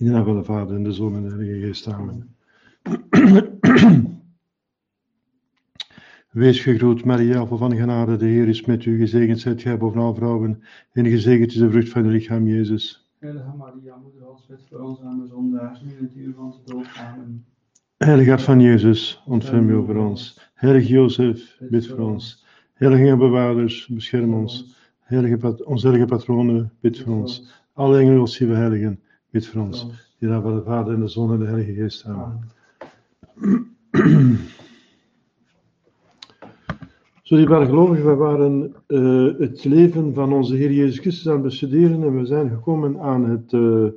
In de naam van de Vader en de Zoon en de Heilige Geest. Amen. Wees gegroet, Maria, vol van genade, de Heer is met u. Gezegend zijt gij boven alle vrouwen, en gezegend is de vrucht van uw lichaam, Jezus. Heilige Maria, moeder Gods, bid voor ons arme zondaars, nu in het uur van onze dood. Amen. Heilige hart van Jezus, ontferm u over ons. Heilige Jozef, bid voor ons. Heilige bewaarders, bescherm ons. Heilige onze heilige patronen, bid voor ons. Alle engelen, godsdienste heiligen, bid voor ons. In de naam van de Vader en de Zoon en de Heilige Geest. Amen. Zo, die waren gelovigen, we waren uh, het leven van onze Heer Jezus Christus aan het bestuderen en we zijn gekomen aan het, uh,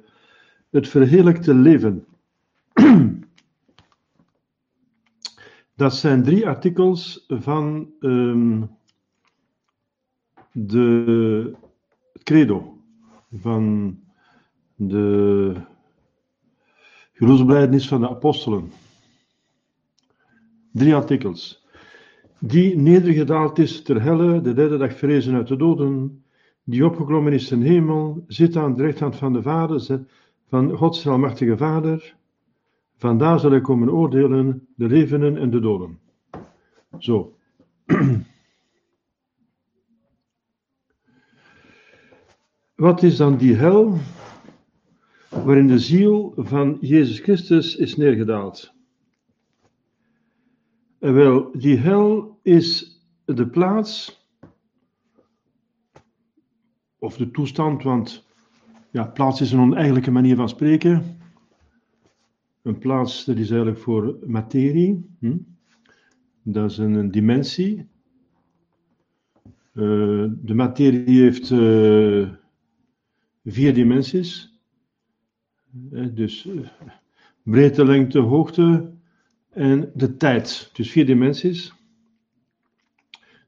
het verheerlijkte leven. Dat zijn drie artikels van um, de credo, van de geloofsbelijdenis van de apostelen. Drie artikels. Die nedergedaald is ter helle, de derde dag verrezen uit de doden, die opgeklommen is ten hemel, zit aan de rechterhand van de Vader, van Gods almachtige Vader. Vandaar zal hij komen oordelen de levenden en de doden. Zo. Wat is dan die hel waarin de ziel van Jezus Christus is neergedaald? En wel, die hel is de plaats, of de toestand, want ja, plaats is een oneigenlijke manier van spreken. Een plaats, dat is eigenlijk voor materie. Hm? Dat is een, dimensie. Uh, de materie heeft uh, vier dimensies. Dus breedte, lengte, hoogte en de tijd. Dus vier dimensies.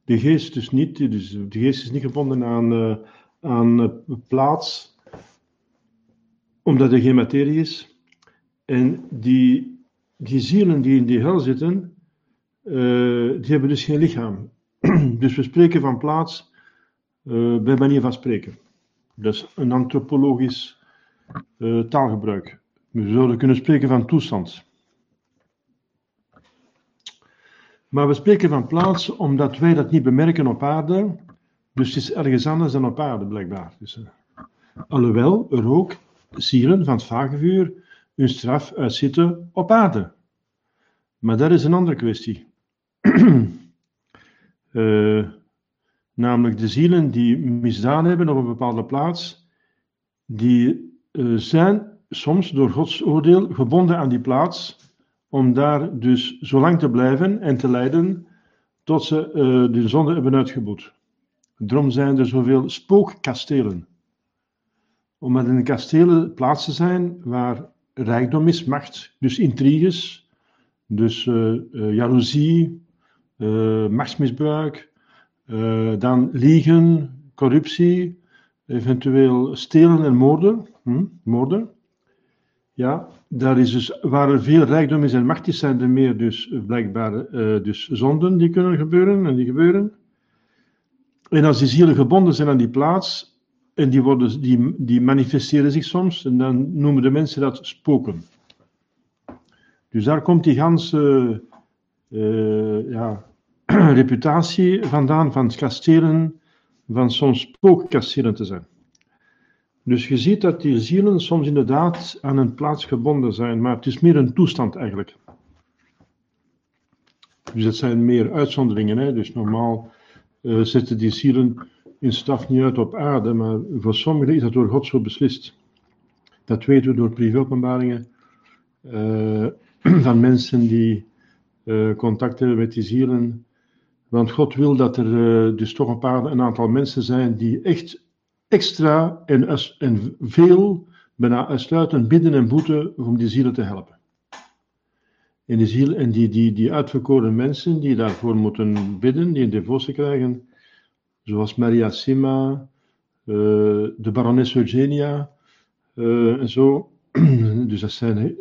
De geest dus niet, dus de geest is niet gebonden aan, aan plaats, omdat er geen materie is. En die, die zielen die in die hel zitten, die hebben dus geen lichaam. dus we spreken van plaats bij manier van spreken. Dat is een antropologisch taalgebruik. We zouden kunnen spreken van toestand. Maar we spreken van plaats omdat wij dat niet bemerken op aarde. Dus het is ergens anders dan op aarde, blijkbaar. Dus, alhoewel er ook zielen van het vagevuur hun straf uitzitten op aarde. Maar dat is een andere kwestie. uh, namelijk de zielen die misdaan hebben op een bepaalde plaats, die zijn soms door Gods oordeel gebonden aan die plaats, om daar dus zo lang te blijven en te lijden tot ze uh, de zonde hebben uitgeboet. Daarom zijn er zoveel spookkastelen. Omdat in de kastelen plaatsen zijn waar rijkdom is, macht, dus intriges, dus uh, jaloezie, machtsmisbruik, dan liegen, corruptie, eventueel stelen en moorden. Hm? moorden. Ja, daar is dus, waar er veel rijkdom is en macht is, zijn er meer dus blijkbaar dus zonden die kunnen gebeuren en die gebeuren. En als die zielen gebonden zijn aan die plaats, en die, worden, die, die manifesteren zich soms, en dan noemen de mensen dat spoken. Dus daar komt die ganse uh, ja, reputatie vandaan van het van soms spookkastelen te zijn. Dus je ziet dat die zielen soms inderdaad aan een plaats gebonden zijn, maar het is meer een toestand eigenlijk. Dus het zijn meer uitzonderingen. Hè? Dus normaal uh, zetten die zielen in staf niet uit op aarde, maar voor sommigen is dat door God zo beslist. Dat weten we door privéopenbaringen uh, van mensen die uh, contact hebben met die zielen. Want God wil dat er dus toch op aarde een aantal mensen zijn die echt extra en, en veel, bijna uitsluitend bidden en boeten om die zielen te helpen. En die, ziel, en die, die, die uitverkoren mensen die daarvoor moeten bidden, die een devotie krijgen, zoals Maria Sima, uh, de barones Eugenia uh, en zo. dus dat zijn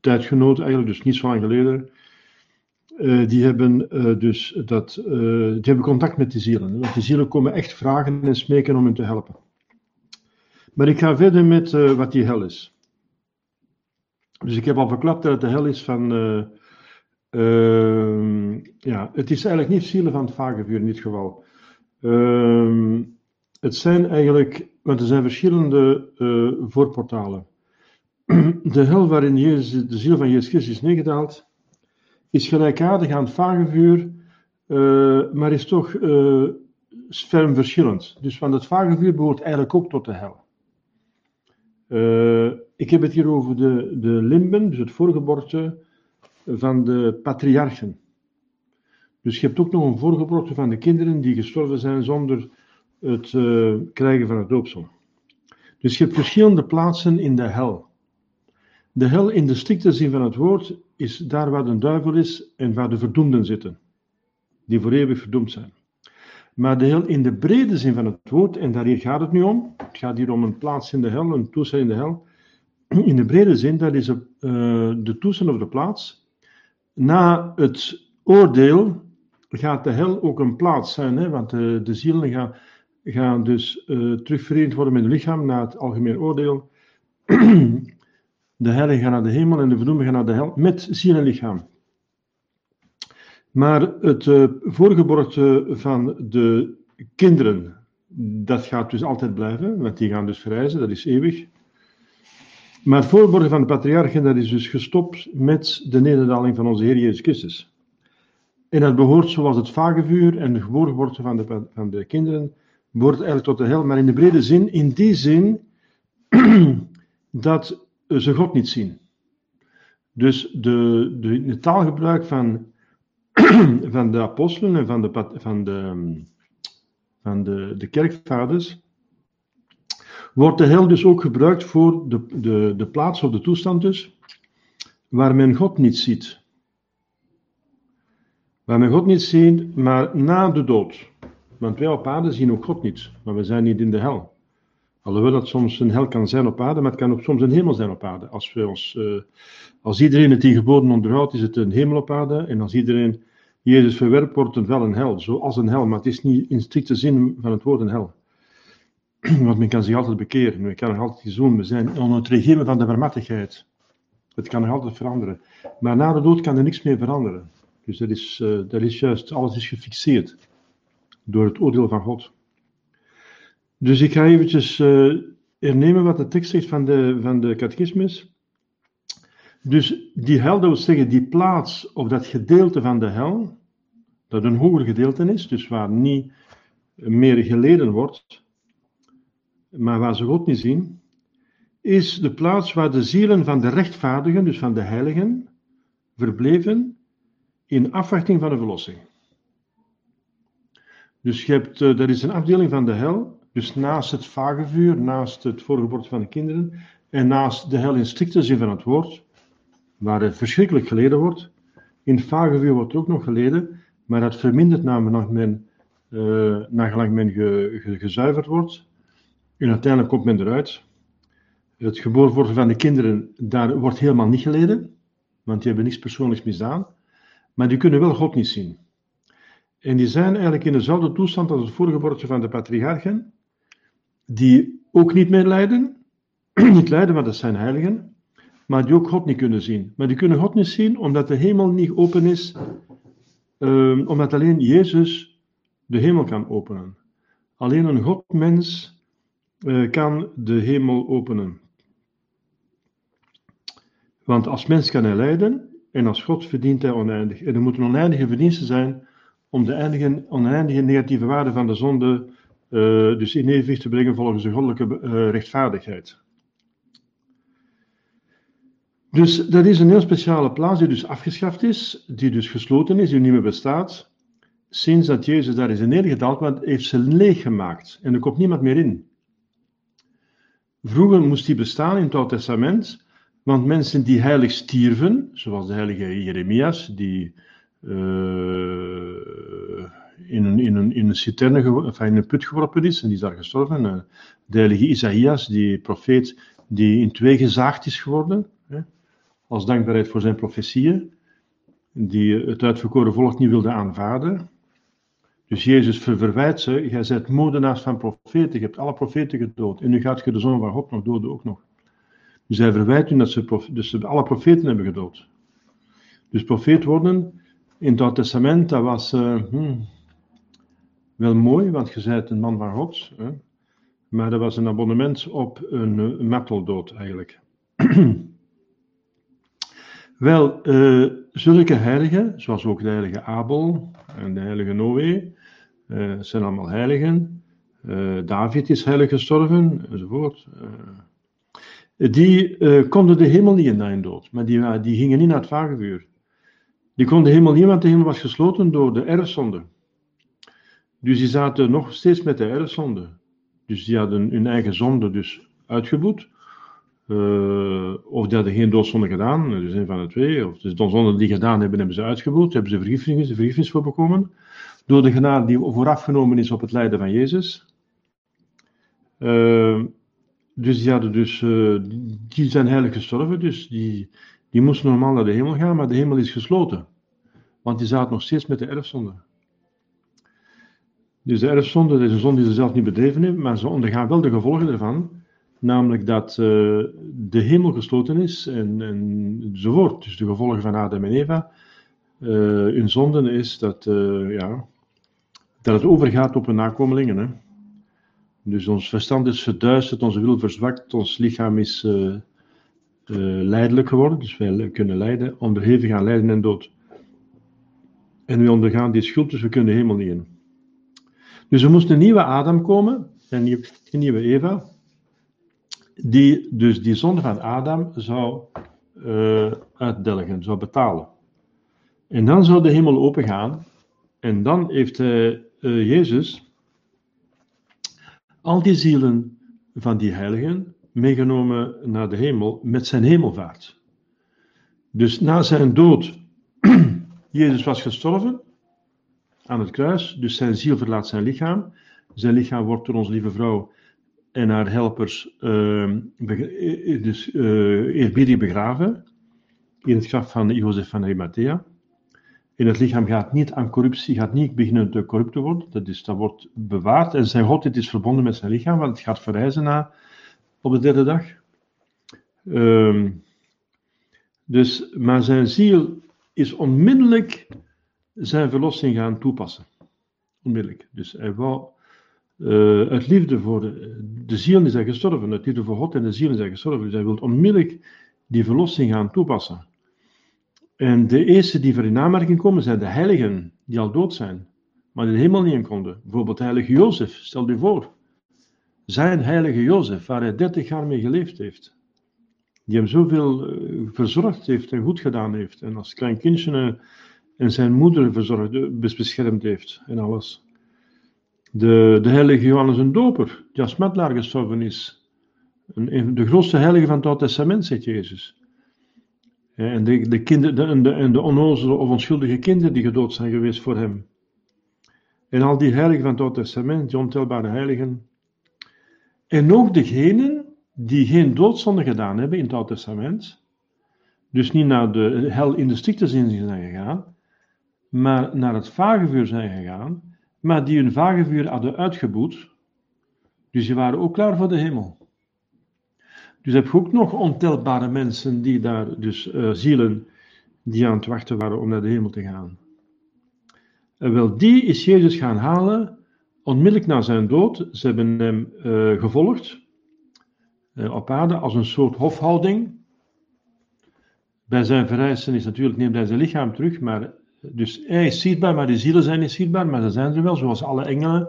tijdgenoten eigenlijk, dus niet zo lang geleden. Uh, die hebben dus dat, die hebben contact met die zielen. Want die zielen komen echt vragen en smeken om hen te helpen. Maar ik ga verder met wat die hel is. Dus ik heb al verklapt dat het de hel is van. eh, ehm, ja, het is eigenlijk niet zielen van het vagevuur in dit geval. Ehm, het zijn eigenlijk, want er zijn verschillende eh, voorportalen. De hel waarin de ziel van Jezus Christus is neergedaald, is gelijkaardig aan het vagevuur, eh, maar is toch eh ferm verschillend. Dus van het vagevuur behoort eigenlijk ook tot de hel. Eh, ik heb het hier over de, de limben, dus het voorgeborte van de patriarchen. Dus je hebt ook nog een voorgeborte van de kinderen die gestorven zijn zonder het krijgen van het doopsel. Dus je hebt verschillende plaatsen in de hel. De hel in de strikte zin van het woord is daar waar de duivel is en waar de verdoemden zitten, die voor eeuwig verdoemd zijn. Maar de hel in de brede zin van het woord, en daar gaat het nu om, het gaat hier om een plaats in de hel, een toestand in de hel. In de brede zin, dat is eh, de toestand of de plaats. Na het oordeel gaat de hel ook een plaats zijn, hè, want de, de zielen gaan, gaan dus uh, terugverenigd worden met het lichaam na het algemeen oordeel. De heiligen gaan naar de hemel en de verdoemen gaan naar de hel met ziel en lichaam. Maar het uh, van de kinderen, dat gaat dus altijd blijven, want die gaan dus verrijzen, dat is eeuwig. Maar het van de patriarchen, dat is dus gestopt met de nederdaling van onze Heer Jezus Christus. En dat behoort zoals het vagevuur en de geboorte van de, van de kinderen, behoort eigenlijk tot de hel, maar in de brede zin, in die zin dat ze God niet zien. Dus de, de, de taalgebruik van, van de apostelen en van de, van de, van de, de kerkvaders wordt de hel dus ook gebruikt voor de, de, de plaats of de toestand dus, waar men God niet ziet. Waar men God niet ziet, maar na de dood. Want wij op aarde zien ook God niet, maar we zijn niet in de hel. Alhoewel dat soms een hel kan zijn op aarde, maar het kan ook soms een hemel zijn op aarde. Als, we ons, uh, als iedereen het die geboden onderhoudt, is het een hemel op aarde. En als iedereen Jezus verwerpt, wordt het wel een hel. Zoals een hel, maar het is niet in strikte zin van het woord een hel. Want men kan zich altijd bekeren, men kan nog altijd iets doen. We zijn onder het regime van de vermattigheid. Het kan nog altijd veranderen. Maar na de dood kan er niks meer veranderen. Dus dat is, dat is juist, alles is gefixeerd door het oordeel van God. Dus ik ga eventjes uh, hernemen wat de tekst zegt van de, van de catechismus. Dus die hel, dat wil zeggen die plaats of dat gedeelte van de hel, dat een hoger gedeelte is, dus waar niet meer geleden wordt, maar waar ze God niet zien, is de plaats waar de zielen van de rechtvaardigen, dus van de heiligen, verbleven in afwachting van de verlossing. Dus je hebt, dat is een afdeling van de hel, dus naast het vagevuur, naast het voorgeboorte van de kinderen en naast de hel in strikte zin van het woord, waar er verschrikkelijk geleden wordt. In het vagevuur wordt er ook nog geleden, maar dat vermindert nagelang men, uh, men ge, ge, gezuiverd wordt. En uiteindelijk komt men eruit. Het geboren worden van de kinderen, daar wordt helemaal niet geleden, want die hebben niets persoonlijks misdaan. Maar die kunnen wel God niet zien. En die zijn eigenlijk in dezelfde toestand als het voorgeboorte van de patriarchen, die ook niet meer lijden, niet lijden, want dat zijn heiligen, maar die ook God niet kunnen zien. Maar die kunnen God niet zien omdat de hemel niet open is, um, omdat alleen Jezus de hemel kan openen. Alleen een Godmens uh, kan de hemel openen. Want als mens kan hij lijden en als God verdient hij oneindig. En er moeten oneindige verdiensten zijn om de eindige, oneindige negatieve waarde van de zonde dus in evenwicht te brengen volgens de goddelijke uh, rechtvaardigheid. Dus dat is een heel speciale plaats die dus afgeschaft is, die dus gesloten is, die niet meer bestaat. Sinds dat Jezus daar is neergedaald, maar heeft ze leeg gemaakt en er komt niemand meer in. Vroeger moest die bestaan in het Oude Testament, want mensen die heilig stierven, zoals de heilige Jeremias, die uh, in, een, in, een, in een citerne, in een put geworpen is en die is daar gestorven. De heilige Isaïas, die profeet die in twee gezaagd is geworden, hè, als dankbaarheid voor zijn profetieën, die het uitverkoren volk niet wilde aanvaarden. Dus Jezus verwijt ze, jij bent moordenaars van profeten, je hebt alle profeten gedood en nu gaat je de zoon van God nog doden ook nog. Dus hij verwijt hun dat ze, dus alle profeten hebben gedood. Dus profeet worden in het Oude Testament, dat was uh, hmm, wel mooi, want je bent een man van God. Hè? Maar dat was een abonnement op een, een marteldood eigenlijk. Wel, uh, zulke heiligen, zoals ook de heilige Abel en de heilige Noé, uh, zijn allemaal heiligen. Uh, David is heilig gestorven, enzovoort. die konden de hemel niet in na hun dood, maar die, die gingen niet naar het vagevuur. Die konden de hemel niet, want de hemel was gesloten door de erfzonde. Dus die zaten nog steeds met de erfzonde. Dus die hadden hun eigen zonde dus uitgeboet. Uh, of die hadden geen doodzonde gedaan, dus een van de twee. Of dus de zonde die gedaan hebben, hebben ze uitgeboet. Hebben ze vergiffenis, vergiffenis voor bekomen. Door de genade die voorafgenomen is op het lijden van Jezus. Uh, dus die hadden dus, uh, die zijn heilig gestorven, dus die, die moesten normaal naar de hemel gaan, maar de hemel is gesloten. Want die zaten nog steeds met de erfzonde. Dus de erfzonde is een zonde die ze zelf niet bedreven hebben, maar ze ondergaan wel de gevolgen ervan. Namelijk dat uh, de hemel gesloten is en, en, enzovoort. Dus de gevolgen van Adam en Eva. Uh, hun zonde is dat, uh, ja, dat het overgaat op hun nakomelingen. Hè. Dus ons verstand is verduisterd, onze wil verzwakt, ons lichaam is leidelijk geworden. Dus wij kunnen lijden, onderhevig aan lijden en dood. En we ondergaan die schuld, dus we kunnen de hemel niet in. Dus er moest een nieuwe Adam komen, een nieuwe Eva, die dus die zonde van Adam zou uh, uitdelgen, zou betalen. En dan zou de hemel opengaan en dan heeft uh, Jezus al die zielen van die heiligen meegenomen naar de hemel met zijn hemelvaart. Dus na zijn dood, Jezus was gestorven, aan het kruis. Dus zijn ziel verlaat zijn lichaam. Zijn lichaam wordt door onze lieve vrouw en haar helpers uh, dus, uh, eerbiedig begraven. In het graf van Jozef van Arimathea. En het lichaam gaat niet aan corruptie, gaat niet beginnen te corrupt te worden. Dat, is, dat wordt bewaard. En zijn godheid is verbonden met zijn lichaam, want het gaat verrijzen na, op de derde dag. Um, dus, maar zijn ziel is onmiddellijk zijn verlossing gaan toepassen. Onmiddellijk. Dus hij wou uh, uit liefde voor de, de ziel is hij gestorven, uit liefde voor God en de ziel is hij gestorven. Dus hij wil onmiddellijk die verlossing gaan toepassen. En de eerste die voor in aanmerking komen zijn de heiligen, die al dood zijn, maar die de hemel niet in konden. Bijvoorbeeld heilige Jozef, stel je voor. Zijn heilige Jozef, waar hij 30 jaar mee geleefd heeft. Die hem zoveel uh, verzorgd heeft en goed gedaan heeft. En als klein kindje en zijn moeder verzorgd, beschermd heeft en alles. De, de heilige Johannes een doper, die als metlaar gestorven is. Een, de grootste heilige van het Oude Testament, zegt Jezus. en de, de, de, en de onnozele of onschuldige kinderen die gedood zijn geweest voor hem. En al die heiligen van het Oude Testament, die ontelbare heiligen. En ook degenen die geen doodzonde gedaan hebben in het Oude Testament. Dus niet naar de hel in de strikte zin zijn gegaan, maar naar het vagevuur zijn gegaan, maar die hun vagevuur hadden uitgeboet, dus die waren ook klaar voor de hemel. Dus heb je ook nog ontelbare mensen die daar, dus uh, zielen, die aan het wachten waren om naar de hemel te gaan. En wel, die is Jezus gaan halen, onmiddellijk na zijn dood. Ze hebben hem uh, gevolgd uh, op aarde als een soort hofhouding. Bij zijn verrijzen is natuurlijk, neemt hij zijn lichaam terug, maar dus hij is zichtbaar, maar die zielen zijn niet zichtbaar, maar ze zijn er wel, zoals alle engelen.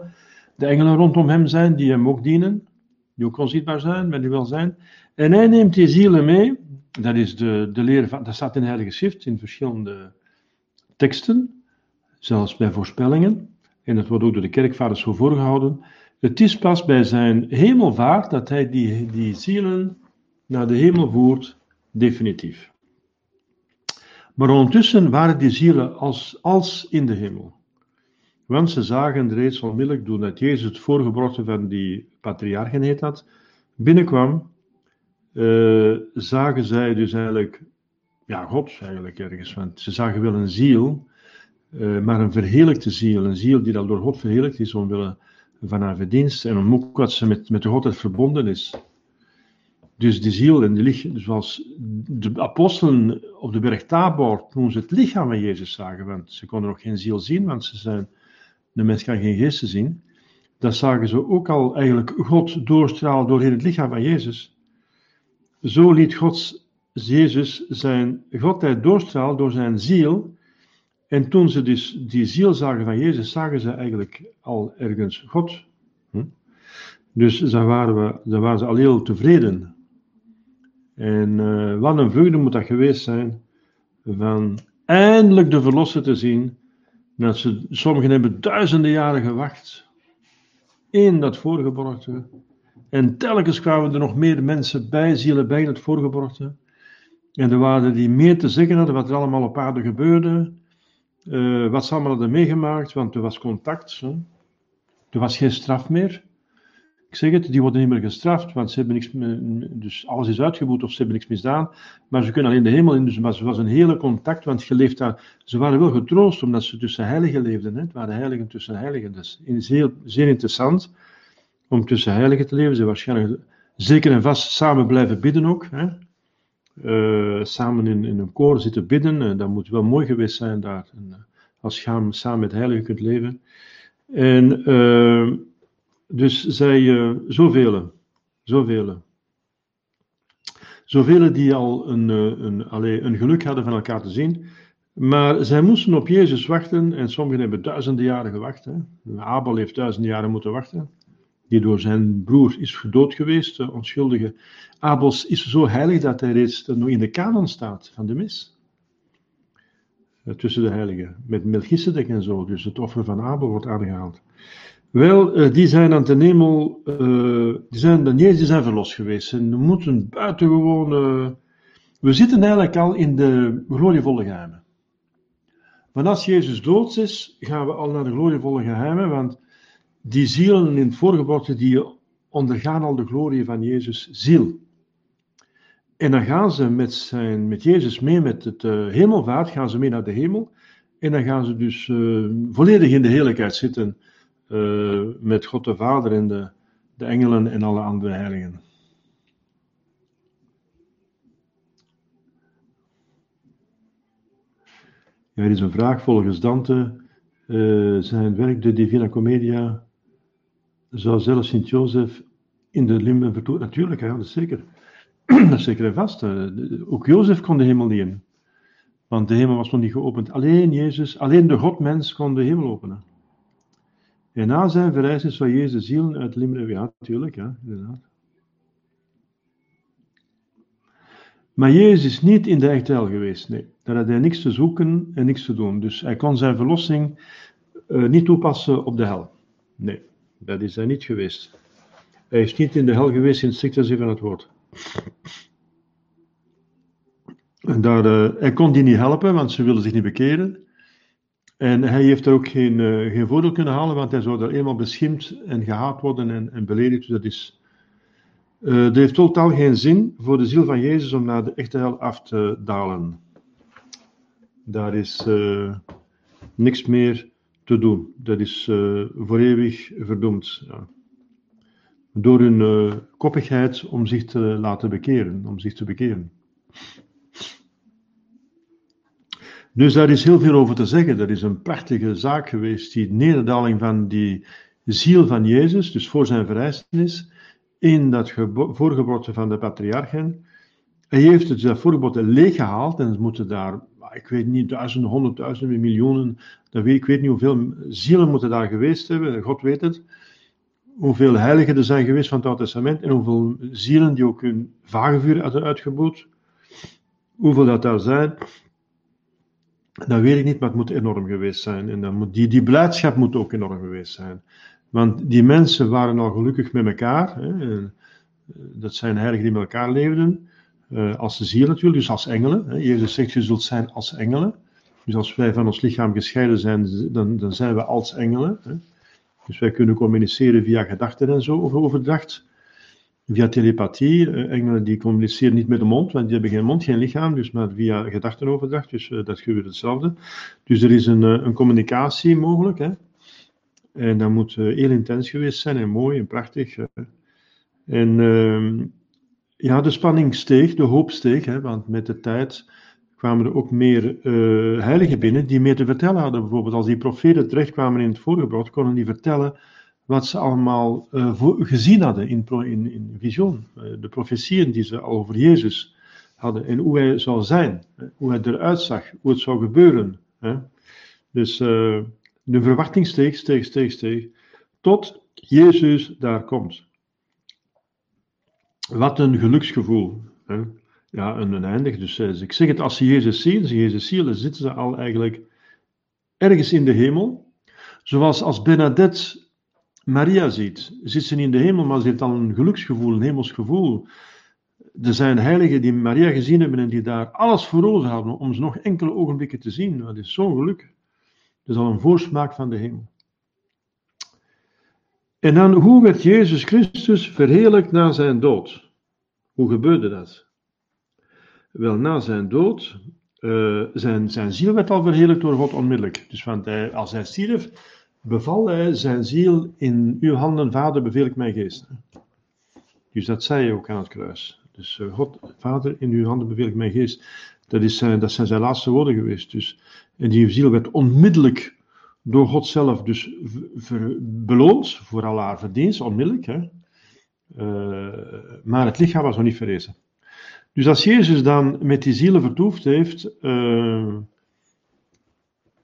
De engelen rondom hem zijn, die hem ook dienen, die ook onzichtbaar zijn, maar die wel zijn. En hij neemt die zielen mee, dat is de, de leer van, dat staat in de Heilige Schrift, in verschillende teksten, zelfs bij voorspellingen. En dat wordt ook door de kerkvaders zo voorgehouden. Het is pas bij zijn hemelvaart dat hij die, die zielen naar de hemel voert, definitief. Maar ondertussen waren die zielen als, als in de hemel. Want ze zagen reeds onmiddellijk, doordat Jezus het voorgebrochte van die patriarchen heet dat, binnenkwam, uh, zagen zij dus eigenlijk, ja, God eigenlijk ergens, want ze zagen wel een ziel, uh, maar een verheerlijkte ziel, een ziel die dan door God verheerlijkt is omwille van haar verdienst en om ook wat ze met, met de Godheid verbonden is. Dus die ziel en de lichaam, zoals de apostelen op de berg Tabor, toen ze het lichaam van Jezus zagen, want ze konden nog geen ziel zien, want ze zijn, de mens kan geen geesten zien, dat zagen ze ook al eigenlijk God doorstralen doorheen het lichaam van Jezus. Zo liet God Jezus zijn godheid doorstralen door zijn ziel. En toen ze dus die ziel zagen van Jezus, zagen ze eigenlijk al ergens God. Hm? Dus daar waren, we, daar waren ze al heel tevreden. En uh, wat een vreugde moet dat geweest zijn van eindelijk de verlosser te zien. Dat ze, sommigen hebben duizenden jaren gewacht in dat voorgeborgte. En telkens kwamen er nog meer mensen bij, zielen bij in het voorgeborgte. En er waren die meer te zeggen hadden wat er allemaal op aarde gebeurde. Uh, wat ze allemaal hadden meegemaakt, want er was contact. Er was geen straf meer. Ik zeg het, die worden niet meer gestraft, want ze hebben niks, dus alles is uitgeboet of ze hebben niks misdaan. Maar ze kunnen alleen de hemel in, dus maar ze was een hele contact, want je leeft daar, ze waren wel getroost omdat ze tussen heiligen leefden. Hè. Het waren heiligen tussen heiligen, dus zeer, zeer interessant om tussen heiligen te leven. Ze waarschijnlijk zeker en vast samen blijven bidden ook. Hè. Uh, samen in, in een koor zitten bidden, uh, dat moet wel mooi geweest zijn daar. En, uh, als je samen met heiligen kunt leven. En dus zij, uh, zoveel, zoveel. Zoveel die al een, een, allee, een geluk hadden van elkaar te zien. Maar zij moesten op Jezus wachten en sommigen hebben duizenden jaren gewacht. Hè. Abel heeft duizenden jaren moeten wachten. Die door zijn broer is gedood geweest, de onschuldige. Abels is zo heilig dat hij reeds in de kanon staat van de mis. Tussen de heiligen. Met Melchizedek en zo. Dus het offer van Abel wordt aangehaald. Wel, uh, die zijn aan de hemel, uh, die zijn niet, die zijn verlost geweest. En we moeten buitengewoon, we zitten eigenlijk al in de glorievolle geheimen. Want als Jezus dood is, gaan we al naar de glorievolle geheimen, want die zielen in het voorgeboorte, die ondergaan al de glorie van Jezus ziel. En dan gaan ze met, zijn, met Jezus mee met het hemelvaart, gaan ze mee naar de hemel. En dan gaan ze dus volledig in de heerlijkheid zitten met God de Vader en de, de engelen en alle andere heiligen. Er is een vraag volgens Dante. Uh, zijn werk De Divina Commedia zou zelfs Sint-Jozef in de limben vertonen? Natuurlijk, dat is zeker. dat is zeker en vast. Ook Jozef kon de hemel niet in. Want de hemel was nog niet geopend. Alleen Jezus, alleen de Godmens kon de hemel openen. En na zijn verrijzenis van Jezus zielen uit Limburg, ja, natuurlijk, ja, inderdaad. Maar Jezus is niet in de echte hel geweest, nee. Daar had hij niks te zoeken en niks te doen. Dus hij kon zijn verlossing uh, niet toepassen op de hel. Nee, dat is hij niet geweest. Hij is niet in de hel geweest in het strikte zin van het woord. En daar, uh, hij kon die niet helpen, want ze wilden zich niet bekeren. En hij heeft er ook geen, uh, geen voordeel kunnen halen, want hij zou daar eenmaal beschimd en gehaat worden en, en beledigd. Dat is. Dat heeft totaal geen zin voor de ziel van Jezus om naar de echte hel af te dalen. Daar is uh, niks meer te doen. Dat is voor eeuwig verdoemd. Ja. Door hun koppigheid om zich te laten bekeren, om zich te bekeren. Dus daar is heel veel over te zeggen. Dat is een prachtige zaak geweest, die nederdaling van die ziel van Jezus, dus voor zijn verrijzenis, in dat voorgeboorte van de patriarchen. Hij heeft het dat voorgeboorte leeggehaald en ze moeten daar, ik weet niet, duizenden, honderdduizenden, miljoenen, dat weet, ik weet niet hoeveel zielen moeten daar geweest hebben, God weet het. Hoeveel heiligen er zijn geweest van het Oude Testament en hoeveel zielen die ook hun vagevuur hadden uitgeboet. Hoeveel dat daar zijn. Dat weet ik niet, maar het moet enorm geweest zijn. En dan moet, die, die blijdschap moet ook enorm geweest zijn. Want die mensen waren al gelukkig met elkaar. Hè. Eh, dat zijn heiligen die met elkaar leefden. Uh, als de ziel natuurlijk, dus als engelen. Hè. Jezus zegt, je zult zijn als engelen. Dus als wij van ons lichaam gescheiden zijn, dan, dan zijn we als engelen. Hè. Dus wij kunnen communiceren via gedachten en zo, over overdracht via telepathie. Uh, engelen die communiceren niet met de mond, want die hebben geen mond, geen lichaam, dus maar via gedachtenoverdracht, dus uh, dat gebeurt hetzelfde. Dus er is een, uh, een communicatie mogelijk, hè. En dat moet heel intens geweest zijn en mooi en prachtig. En ehm, ja, de spanning steeg, de hoop steeg, hè, want met de tijd kwamen er ook meer heiligen binnen die meer te vertellen hadden. Bijvoorbeeld als die profeten terechtkwamen in het voorgebracht, konden die vertellen wat ze allemaal uh, gezien hadden in, in, in visioen. Uh, de profetieën die ze al over Jezus hadden en hoe hij zou zijn, hoe hij eruit zag, hoe het zou gebeuren. Hè. Dus de verwachting steeg, steeg, steeg, steeg, tot Jezus daar komt. Wat een geluksgevoel. Hè? Ja, een oneindig. Dus eh, ik zeg het, als ze Jezus zien, ze Jezus zien, dan zitten ze al eigenlijk ergens in de hemel. Zoals als Bernadette Maria ziet, zit ze niet in de hemel, maar ze heeft al een geluksgevoel, een hemels gevoel. Er zijn heiligen die Maria gezien hebben en die daar alles voor over hadden om ze nog enkele ogenblikken te zien. Dat is zo'n geluk. Dat is al een voorsmaak van de hemel. En dan, hoe werd Jezus Christus verheerlijkt na zijn dood? Hoe gebeurde dat? Wel, na zijn dood, uh, zijn, zijn ziel werd al verheerlijkt door God onmiddellijk. Dus want hij, als hij stierf, beval hij zijn ziel in uw handen, vader, beveel ik mijn geest. Dus dat zei hij ook aan het kruis. Dus uh, God, vader, in uw handen beveel ik mijn geest. Dat, is zijn, dat zijn zijn laatste woorden geweest. Dus, en die ziel werd onmiddellijk door God zelf dus beloond voor al haar verdienst, onmiddellijk. Hè? Uh, maar het lichaam was nog niet verrezen. Dus als Jezus dan met die zielen vertoefd heeft, een,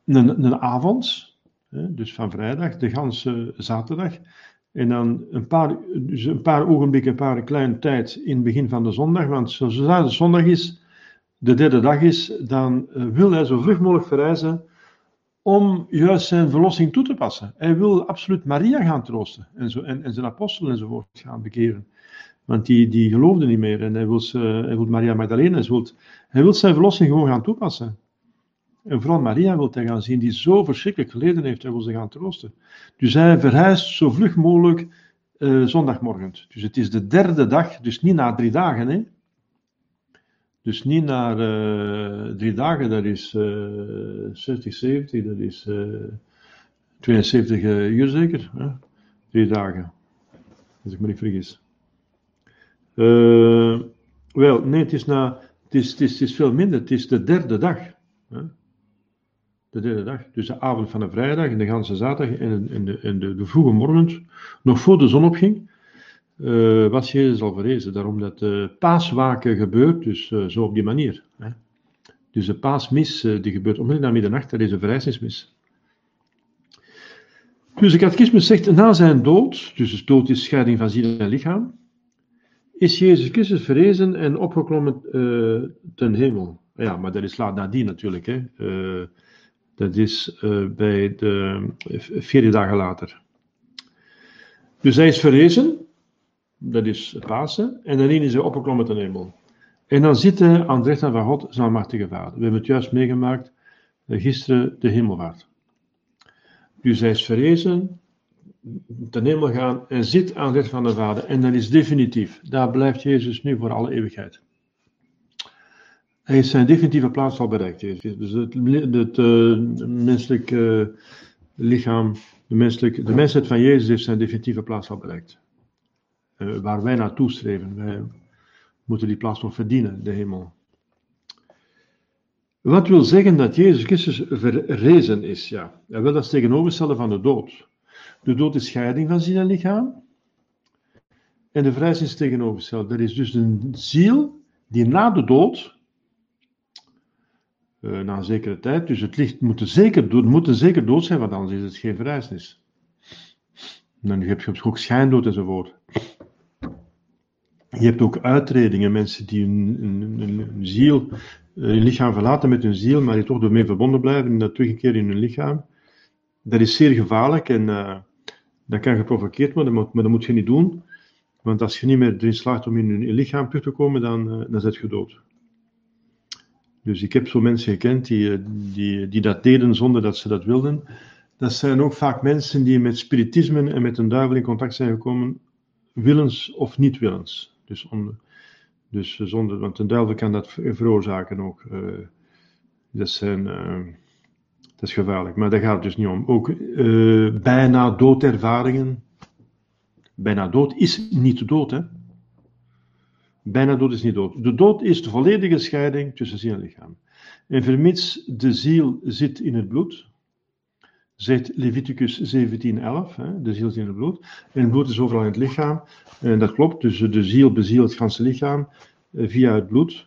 een avond, dus van vrijdag, de ganse zaterdag, en dan een paar, dus een paar ogenblikken, een paar kleine tijd in het begin van de zondag, want zodra de zondag is, de derde dag is, dan wil hij zo vlug mogelijk verreizen om juist zijn verlossing toe te passen. Hij wil absoluut Maria gaan troosten en, zo, en, en zijn apostelen enzovoort gaan bekeren. Want die, die geloofden niet meer en hij wil, hij wil Maria Magdalena, hij wil, hij wil zijn verlossing gewoon gaan toepassen. En vooral Maria wil hij gaan zien, die zo verschrikkelijk geleden heeft, hij wil ze gaan troosten. Dus hij verhuist zo vlug mogelijk uh, zondagmorgen. Dus het is de derde dag, dus niet na drie dagen, hè. Dus niet na uh, drie dagen, dat is uh, 60, 70, dat is uh, 72 uur zeker. Hè? Drie dagen, als ik me niet vergis. Wel, nee, het is, na, is veel minder, het is de derde dag. Hè? De derde dag, dus de avond van de vrijdag en de ganse zaterdag en, de, de, de vroege morgen, nog voor de zon opging uh, was Jezus al verrezen. Daarom dat de paaswaken gebeurt, dus uh, zo op die manier. Hè. Dus de paasmis uh, die gebeurt onmiddellijk na middernacht, dat is een verrijzenismis. Dus de catechismus zegt, na zijn dood, dus de dood is scheiding van ziel en lichaam, is Jezus Christus verrezen en opgeklommen ten hemel. Ja, maar dat is laat nadien natuurlijk. Hè. Dat is bij de vierde dagen later. Dus hij is verrezen, dat is Pasen, en dan is hij opgeklommen ten hemel. En dan zit hij aan het rechter van God, zijn machtige vader. We hebben het juist meegemaakt, eh, gisteren de hemelvaart. Dus hij is verrezen, ten hemel gaan en zit aan het rechter van de vader. En dat is definitief. Daar blijft Jezus nu voor alle eeuwigheid. Hij heeft zijn definitieve plaats al bereikt. Dus het, het menselijke uh, lichaam, de, de mensheid van Jezus heeft zijn definitieve plaats al bereikt. Eh, waar wij naartoe streven. Wij moeten die plaats nog verdienen, de hemel. Wat wil zeggen dat Jezus Christus verrezen is? Ja, hij wil dat tegenoverstellen van de dood. De dood is scheiding van ziel en lichaam. En de vrijheid is tegenovergesteld. Dat is dus een ziel die na de dood, uh, na een zekere tijd, dus het licht moet zeker, dood, moet zeker dood zijn, want anders is het geen verrijzenis. Dan heb je ook schijndood enzovoort. Je hebt ook uitredingen, mensen die hun, ziel, eh, lichaam verlaten met hun ziel, maar die toch ermee verbonden blijven en dat in hun lichaam. Dat is zeer gevaarlijk en uh, dat kan geprovoceerd worden, maar, dat moet je niet doen. Want als je niet meer erin slaagt om in je lichaam terug te komen, dan, uh, dan zit je dood. Dus ik heb zo mensen gekend die, die, die dat deden zonder dat ze dat wilden. Dat zijn ook vaak mensen die met spiritisme en met een duivel in contact zijn gekomen, willens of niet willens. Dus, dus zonder, want een duivel kan dat veroorzaken ook. Uh, dat, zijn, uh, dat is gevaarlijk. Maar daar gaat het dus niet om. Ook uh, bijna doodervaringen. Bijna dood is niet dood, hè. Bijna dood is niet dood. De dood is de volledige scheiding tussen ziel en lichaam. En vermits de ziel zit in het bloed, zegt Leviticus 17:11, de ziel zit in het bloed, en het bloed is overal in het lichaam. En dat klopt, dus de ziel bezielt het ganse lichaam eh, via het bloed.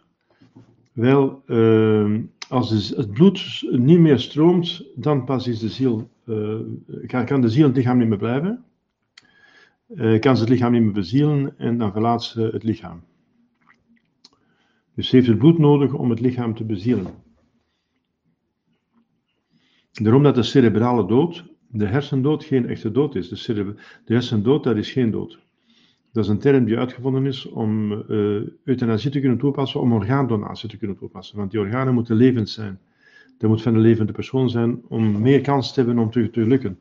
Wel, uh, als het bloed niet meer stroomt, dan pas is de ziel, uh, kan de ziel het lichaam niet meer blijven. Uh, kan ze het lichaam niet meer bezielen en dan verlaat ze het lichaam. Dus heeft het bloed nodig om het lichaam te bezielen. Daarom dat de cerebrale dood, de hersendood, geen echte dood is. De, de hersendood, dat is geen dood. Dat is een term die uitgevonden is om uh, euthanasie te kunnen toepassen, om orgaandonatie te kunnen toepassen. Want die organen moeten levend zijn. Dat moet van een levende persoon zijn om meer kans te hebben om te, te lukken.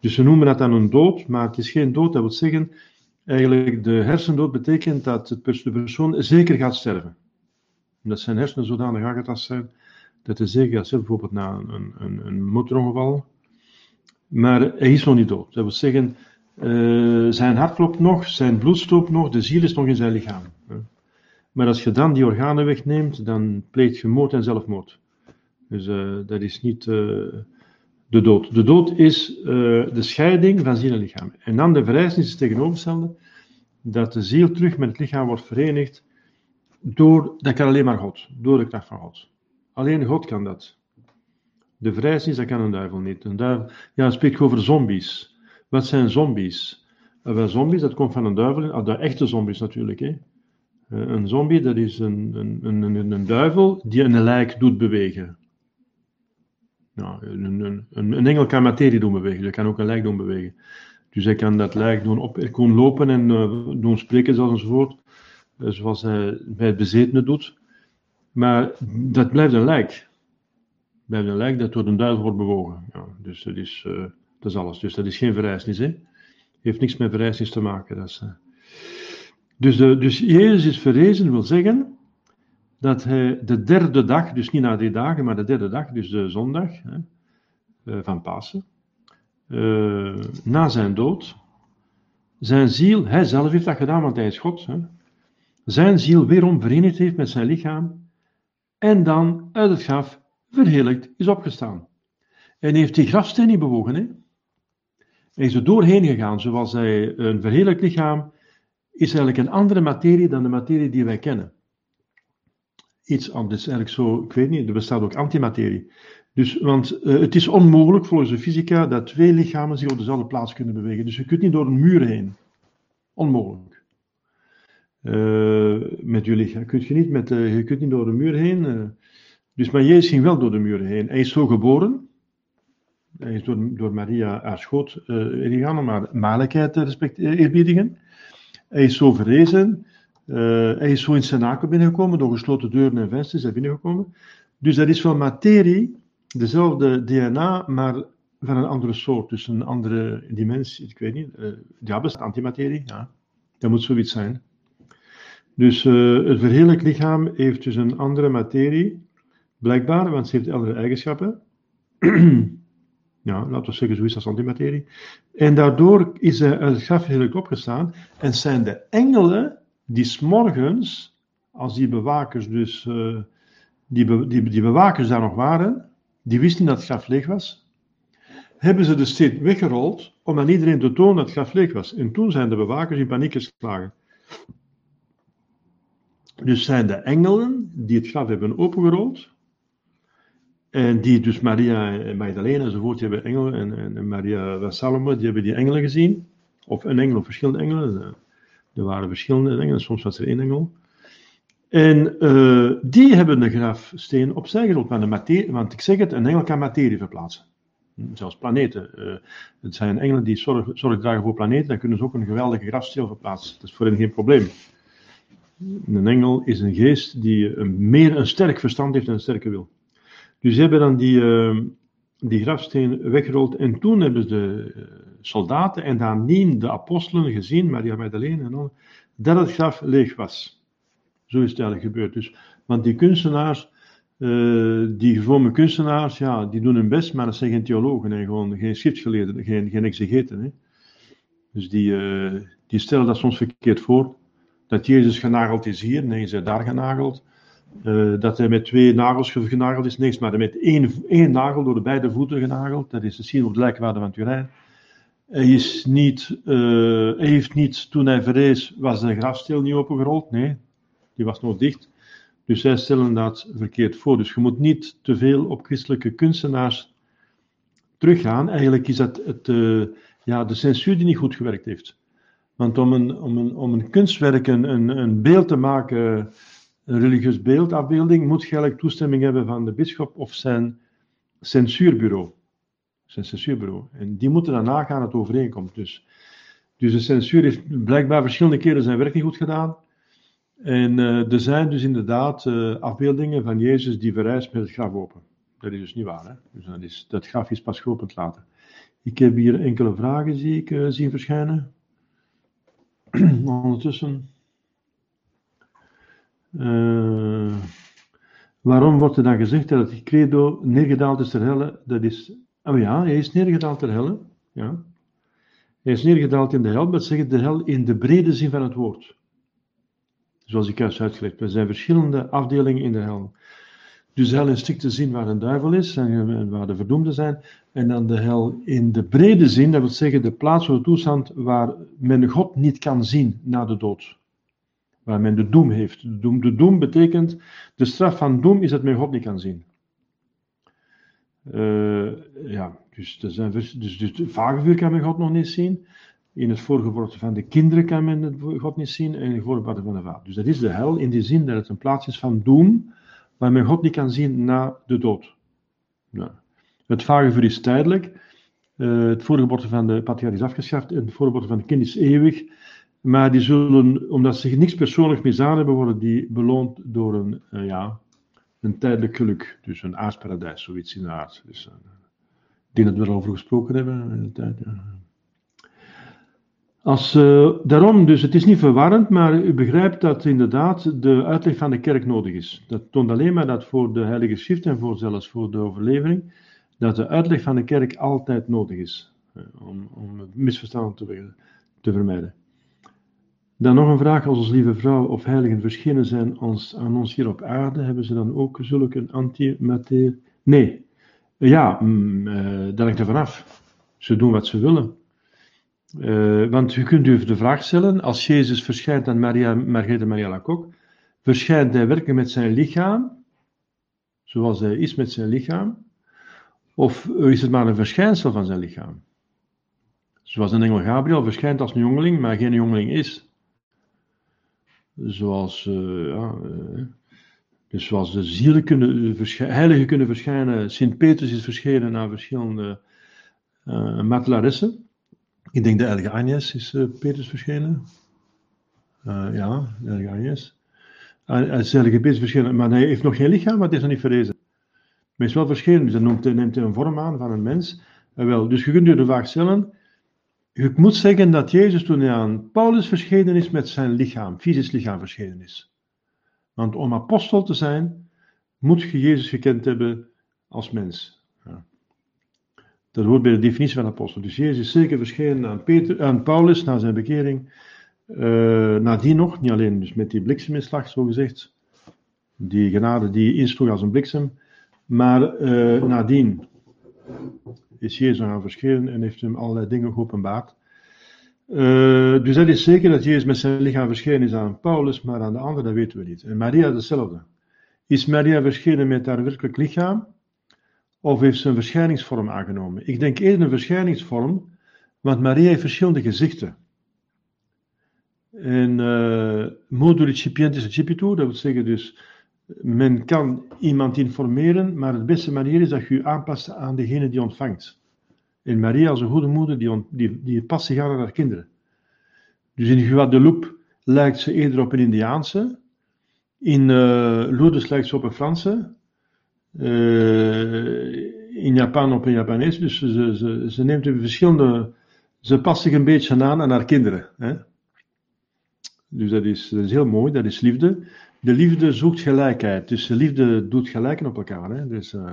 Dus ze noemen dat dan een dood, maar het is geen dood. Dat wil zeggen, eigenlijk de hersendood betekent dat de persoon zeker gaat sterven. Dat zijn hersenen zodanig aangetast zijn dat is zeker sterven, bijvoorbeeld na een, een, een motorongeval. Maar hij is nog niet dood. Dat wil zeggen, uh, zijn hart klopt nog, zijn bloed stoopt nog, de ziel is nog in zijn lichaam. Maar als je dan die organen wegneemt, dan pleegt je moord en zelfmoord. Dus uh, dat is niet uh, de dood. De dood is de scheiding van ziel en lichaam. En dan de verrijzenis is het tegenovergestelde, dat de ziel terug met het lichaam wordt verenigd door, dat kan alleen maar God, door de kracht van God. Alleen God kan dat. De vrijheid dat kan een duivel niet. Een duivel, ja, spreekt over zombies. Wat zijn zombies? Uh, wel, zombies, dat komt van een duivel. Ah, de echte zombies natuurlijk. Hè. Uh, een zombie, dat is een, een, een, een, duivel die een lijk doet bewegen. Nou, een, een, een, engel kan materie doen bewegen, dat kan ook een lijk doen bewegen. Dus hij kan dat lijk doen op, lopen en uh, doen spreken enzovoort. Zoals hij bij het bezetene doet. Maar dat blijft een lijk. Blijft een lijk dat door een duivel wordt bewogen. Ja, dus dat is, uh, dat is alles. Dus dat is geen verrijzenis. Hè? Heeft niks met verrijzenis te maken. Dat uh... dus, dus Jezus is verrezen, wil zeggen dat hij de derde dag, dus niet na drie dagen, maar de derde dag, dus de zondag hè, van Pasen, na zijn dood, zijn ziel, hij zelf heeft dat gedaan, want hij is God, hè, zijn ziel weerom verenigd heeft met zijn lichaam en dan uit het graf verheerlijkt is opgestaan. En heeft die grafsteen niet bewogen. Hè? Hij is er doorheen gegaan, zoals hij een verheerlijkt lichaam is eigenlijk een andere materie dan de materie die wij kennen. Iets anders, eigenlijk zo, ik weet niet, er bestaat ook antimaterie. Dus, want uh, het is onmogelijk volgens de fysica dat twee lichamen zich op dezelfde plaats kunnen bewegen. Dus je kunt niet door een muur heen. Onmogelijk. Uh, met je kunt je niet, met, uh, je kunt niet door de muur heen. Uh, dus maar Jezus ging wel door de muur heen. Hij is zo geboren. Hij is door, door Maria haar schoot ingegaan om haar mannelijkheid te eerbiedigen. Hij is zo verrezen. hij is zo in cenakel binnengekomen, door gesloten deuren en vensters is binnengekomen. Dus dat is van materie, dezelfde DNA, maar van een andere soort. Dus een andere dimensie, ik weet niet. ja, bestaat antimaterie, ja. Dat moet zoiets zijn. Dus uh, het verheerlijk lichaam heeft dus een andere materie, blijkbaar, want ze heeft andere eigenschappen. ja, laten we zeggen zoiets als antimaterie. En daardoor is hij uit het graf heerlijk opgestaan. En zijn de engelen die s'morgens, als die bewakers dus, uh, die, die, die bewakers daar nog waren, die wisten dat het graf leeg was, hebben ze de steen weggerold om aan iedereen te tonen dat het graf leeg was. En toen zijn de bewakers in paniek geslagen. Dus zijn de engelen die het graf hebben opengerold. En die dus Maria en Magdalena enzovoort, die hebben engelen. En, en Maria van Salome, die hebben die engelen gezien. Of een engel of verschillende engelen. Er waren verschillende engelen, soms was er één engel. En uh, die hebben de grafsteen opzij gerold. Want, materie, want ik zeg het, een engel kan materie verplaatsen. Zelfs planeten. Uh, het zijn engelen die zorg, zorg dragen voor planeten, dan kunnen ze ook een geweldige grafsteen verplaatsen. Dat is voor hen geen probleem. Een engel is een geest die een, meer een sterk verstand heeft en een sterke wil. Dus ze hebben dan die, uh, die grafsteen weggerold en toen hebben de uh, soldaten en nadien de apostelen gezien, Maria Magdalene en al, dat het graf leeg was. Zo is het eigenlijk gebeurd. Dus, want die kunstenaars, uh, die gewone kunstenaars, ja, die doen hun best, maar dat zijn geen theologen en gewoon geen schriftgeleerden, geen, geen exegeten. Hè. Dus die, die stellen dat soms verkeerd voor. Dat Jezus genageld is hier, nee, is hij daar genageld. Uh, dat hij met twee nagels genageld is, niks, maar met één, één nagel door de beide voeten genageld. Dat is te zien op de lijkwaarde van Turijn. Hij, is niet, uh, hij heeft niet, toen hij verrees, was de grafsteel niet opengerold. Nee, die was nog dicht. Dus zij stellen dat verkeerd voor. Dus je moet niet te veel op christelijke kunstenaars teruggaan. Eigenlijk is dat het, uh, ja, de censuur die niet goed gewerkt heeft. Want om een, om een, om een kunstwerk, een, een, beeld te maken, een religieus beeldafbeelding, moet je eigenlijk toestemming hebben van de bisschop of zijn censuurbureau. Zijn censuurbureau. En die moeten dan nagaan het overeenkomt. Dus, dus de censuur heeft blijkbaar verschillende keren zijn werk niet goed gedaan. En uh, er zijn dus inderdaad uh, afbeeldingen van Jezus die verrijst met het graf open. Dat is dus niet waar. Hè? Dus dat, is, dat graf is pas geopend later. Ik heb hier enkele vragen zie ik uh, zien verschijnen. Ondertussen. Uh, waarom wordt er dan gezegd dat het credo neergedaald is ter helle? Dat is. Oh ja, hij is neergedaald ter helle. Ja. Hij is neergedaald in de hel, maar zeggen de hel in de brede zin van het woord. Zoals ik juist uitgelegd. Er zijn verschillende afdelingen in de hel. Dus hel in strikte zin waar een duivel is en waar de verdoemden zijn. En dan de hel in de brede zin, dat wil zeggen de plaats of de toestand waar men God niet kan zien na de dood. Waar men de doem heeft. De doem, de doem betekent, de straf van doem is dat men God niet kan zien. Uh, ja, dus, er zijn, dus, dus het vagevuur kan men God nog niet zien. In het voorgeboorte van de kinderen kan men God niet zien. En in het voorgeboorte van de vader. Dus dat is de hel in die zin dat het een plaats is van doem waar men God niet kan zien na de dood. Nou, het vagevuur is tijdelijk. Uh, het voorgeboorte van de patriarch is afgeschaft en het voorgeboorte van de kind is eeuwig. Maar die zullen, omdat ze niks persoonlijk misdaan hebben, worden die beloond door een, uh, ja, een tijdelijk geluk. Dus een aardsparadijs, zoiets in de aard. Dus, uh, ik denk dat we erover gesproken hebben in de tijd. Ja. Als, uh, daarom, dus het is niet verwarrend, maar u begrijpt dat inderdaad de uitleg van de kerk nodig is. Dat toont alleen maar dat voor de Heilige Schrift en voor zelfs voor de overlevering, dat de uitleg van de kerk altijd nodig is. Uh, om, om misverstanden te, te, vermijden. Dan nog een vraag, als onze lieve vrouw of heiligen verschenen zijn ons, aan ons hier op aarde, hebben ze dan ook zulke antimaterie? Nee. Ja, mm, uh, dat hangt er vanaf. Ze doen wat ze willen. Uh, want u kunt u de vraag stellen, als Jezus verschijnt aan Maria, Margrethe Maria Lacocque, verschijnt hij werkelijk met zijn lichaam, zoals hij is met zijn lichaam, of is het maar een verschijnsel van zijn lichaam? Zoals een engel Gabriel verschijnt als een jongeling, maar geen jongeling is. Zoals, ja, uh, dus zoals de zielen kunnen heiligen kunnen verschijnen, Sint Petrus is verschenen naar verschillende uh. Ik denk de heilige Agnes is uh, Petrus verschenen. Uh, ja, de heilige Agnes. Hij is heilige Petrus verschenen, maar hij heeft nog geen lichaam, maar het is nog niet verrezen. Maar hij is wel verschenen, dus hij neemt, neemt een vorm aan van een mens. Uh, wel, dus je kunt je de vraag stellen. Je moet zeggen dat Jezus toen hij aan Paulus verschenen is met zijn lichaam, fysisch lichaam verschenen is. Want om apostel te zijn, moet je Jezus gekend hebben als mens. Dat hoort bij de definitie van apostel. Dus Jezus is zeker verschenen aan, Peter, aan Paulus na zijn bekering. Uh, nadien nog, niet alleen dus met die blikseminslag, zo gezegd. Die genade die insloeg als een bliksem. Maar uh, nadien is Jezus aan verschenen en heeft hem allerlei dingen geopenbaard. Uh, dus dat is zeker dat Jezus met zijn lichaam verschenen is aan Paulus, maar aan de andere dat weten we niet. En Maria hetzelfde. Is Maria verschenen met haar werkelijk lichaam? Of heeft ze een verschijningsvorm aangenomen? Ik denk eerder een verschijningsvorm, want Maria heeft verschillende gezichten. En uh, modo recipientis recipitur, dat wil zeggen dus, men kan iemand informeren, maar het beste manier is dat je je aanpast aan degene die ontvangt. En Maria als een goede moeder, die, die, die past zich aan haar kinderen. Dus in Guadeloupe lijkt ze eerder op een Indiaanse. In uh, Lourdes lijkt ze op een Franse. Uh, in Japan op een Japanees. Dus ze, ze, ze neemt verschillende. Ze past zich een beetje aan aan haar kinderen. Hè? Dus dat is, heel mooi, dat is liefde. De liefde zoekt gelijkheid. Dus de liefde doet gelijken op elkaar. Hè? Dus, uh,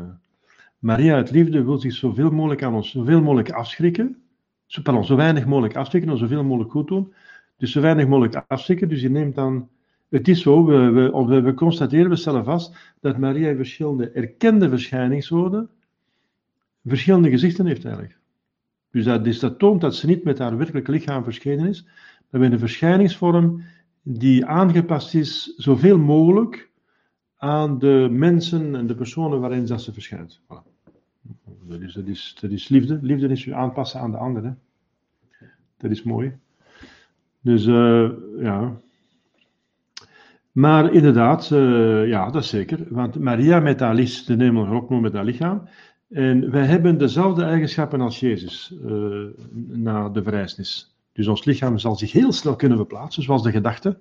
Maria uit liefde wil zich zoveel mogelijk aan ons, zoveel mogelijk afschrikken. Zo, pardon, zo weinig mogelijk afschrikken en zoveel mogelijk goed doen. Dus zo weinig mogelijk afstikken. Dus je neemt dan. Het is zo, we, we, constateren, we stellen vast dat Maria verschillende erkende verschijningswoorden verschillende gezichten heeft eigenlijk. Dus dat, dus dat toont dat ze niet met haar werkelijk lichaam verschenen is, maar met een verschijningsvorm die aangepast is zoveel mogelijk aan de mensen en de personen waarin ze verschijnt. Voilà. Dat, is, dat, is, liefde. Liefde is je aanpassen aan de anderen. Dat is mooi. Dus uh, ja. Maar inderdaad, uh, ja, dat is zeker. Want Maria met haar licht, de hemel ook met haar lichaam. En wij hebben dezelfde eigenschappen als Jezus uh, na de verrijzenis. Dus ons lichaam zal zich heel snel kunnen verplaatsen, zoals de gedachte.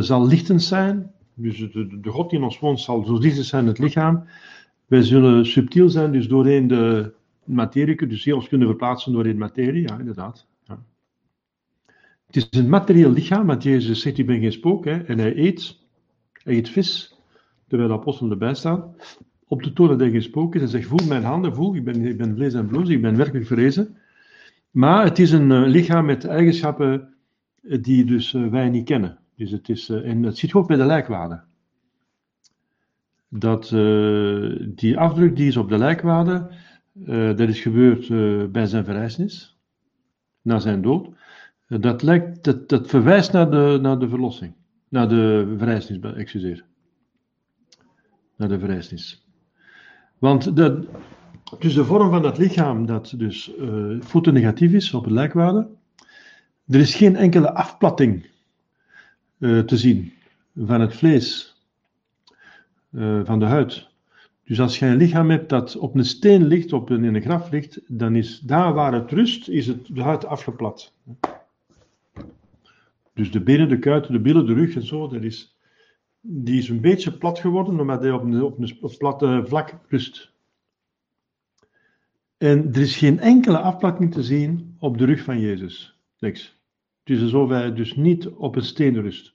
zal lichtend zijn. Dus de, God in ons woont zal zo lichtend zijn het lichaam. Wij zullen subtiel zijn, dus doorheen de materie, dus heel ons kunnen verplaatsen doorheen materie, ja, inderdaad. Het is een materieel lichaam, want Jezus zegt, ik ben geen spook, hè, en hij eet, hij eet vis, terwijl de apostelen erbij staan. Op de toren dat hij geen spook is, hij zegt, voel mijn handen, voel, ik ben, ik ben vlees en bloed, ik ben werkelijk verrezen. Maar het is een uh, lichaam met eigenschappen uh, die dus uh, wij niet kennen. Dus het is, en dat ziet ook bij de lijkwaarde dat die afdruk die is op de lijkwade, uh, dat is gebeurd bij zijn verrijzenis, na zijn dood. Dat, lijkt, dat, dat verwijst naar de, naar de verlossing, naar de verrijzenis, excuseer. Naar de verrijzenis. Want de, dus de vorm van dat lichaam, dat dus voeten negatief is op het lijkwade, er is geen enkele afplatting te zien van het vlees uh, van de huid. Dus als je een lichaam hebt dat op een steen ligt, op een, in een graf ligt, dan is daar waar het rust, is het, de huid afgeplat. Dus de benen, de kuiten, de billen, de rug en zo, dat is, die is een beetje plat geworden, omdat hij op een, op een, platte vlak rust. En er is geen enkele afplatting te zien op de rug van Jezus. Niks. Het is alsof hij dus niet op een steen rust.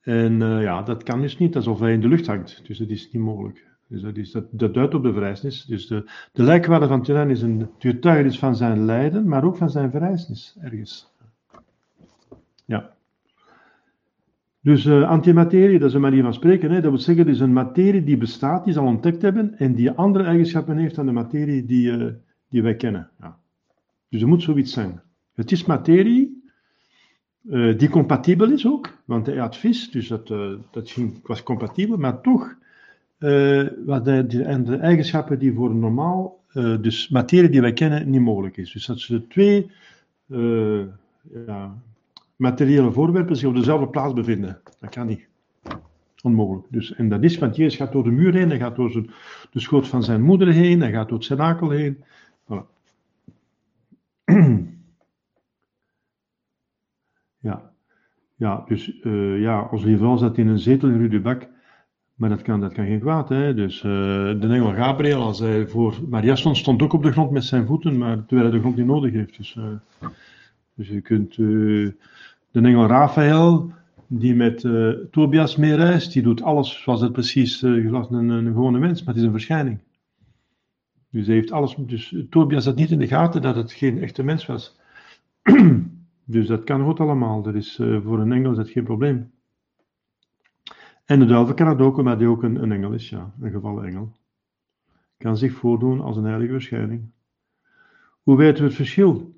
En uh, ja, dat kan dus niet alsof hij in de lucht hangt. Dus dat is niet mogelijk. Dus dat, is, dat, dat duidt op de verrijzenis. Dus de, de lijkwaarde van Tyrann is een getuigenis van zijn lijden, maar ook van zijn verrijzenis ergens. Ja. Dus uh, antimaterie, dat is een manier van spreken. Hè? Dat wil zeggen, het is een materie die bestaat, die zal ontdekt hebben, en die andere eigenschappen heeft dan de materie die, uh, die wij kennen. Ja. Dus er moet zoiets zijn. Het is materie, uh, die compatibel is ook, want hij had vis, dus dat, dat ging, was compatibel, maar toch wat de, de, de, eigenschappen die voor normaal, dus materie die wij kennen, niet mogelijk is. Dus dat ze twee ja, materiële voorwerpen zich op dezelfde plaats bevinden, dat kan niet. Onmogelijk. Dus, en dat is, want Jezus gaat door de muur heen, hij gaat door zijn, de schoot van zijn moeder heen, hij gaat door het cenakel heen. Voilà. Ja, ja dus uh, ja, ons lieve zat in een zetel in Rudebak, maar dat kan, dat kan geen kwaad. Hè? Dus uh, de engel Gabriel, als hij voor Maria stond, stond ook op de grond met zijn voeten, maar terwijl hij de grond niet nodig heeft. Dus, uh, dus je kunt de engel Raphaël, die met Tobias meereist, die doet alles zoals het precies uh, een, gewone mens, maar het is een verschijning. Dus hij heeft alles. Dus Tobias had niet in de gaten dat het geen echte mens was. Dus dat kan goed allemaal. Dat is, voor een engel is dat geen probleem. En de duivel kan het ook, omdat hij ook een, een engel is, ja, een gevallen engel. Kan zich voordoen als een heilige verschijning. Hoe weten we het verschil?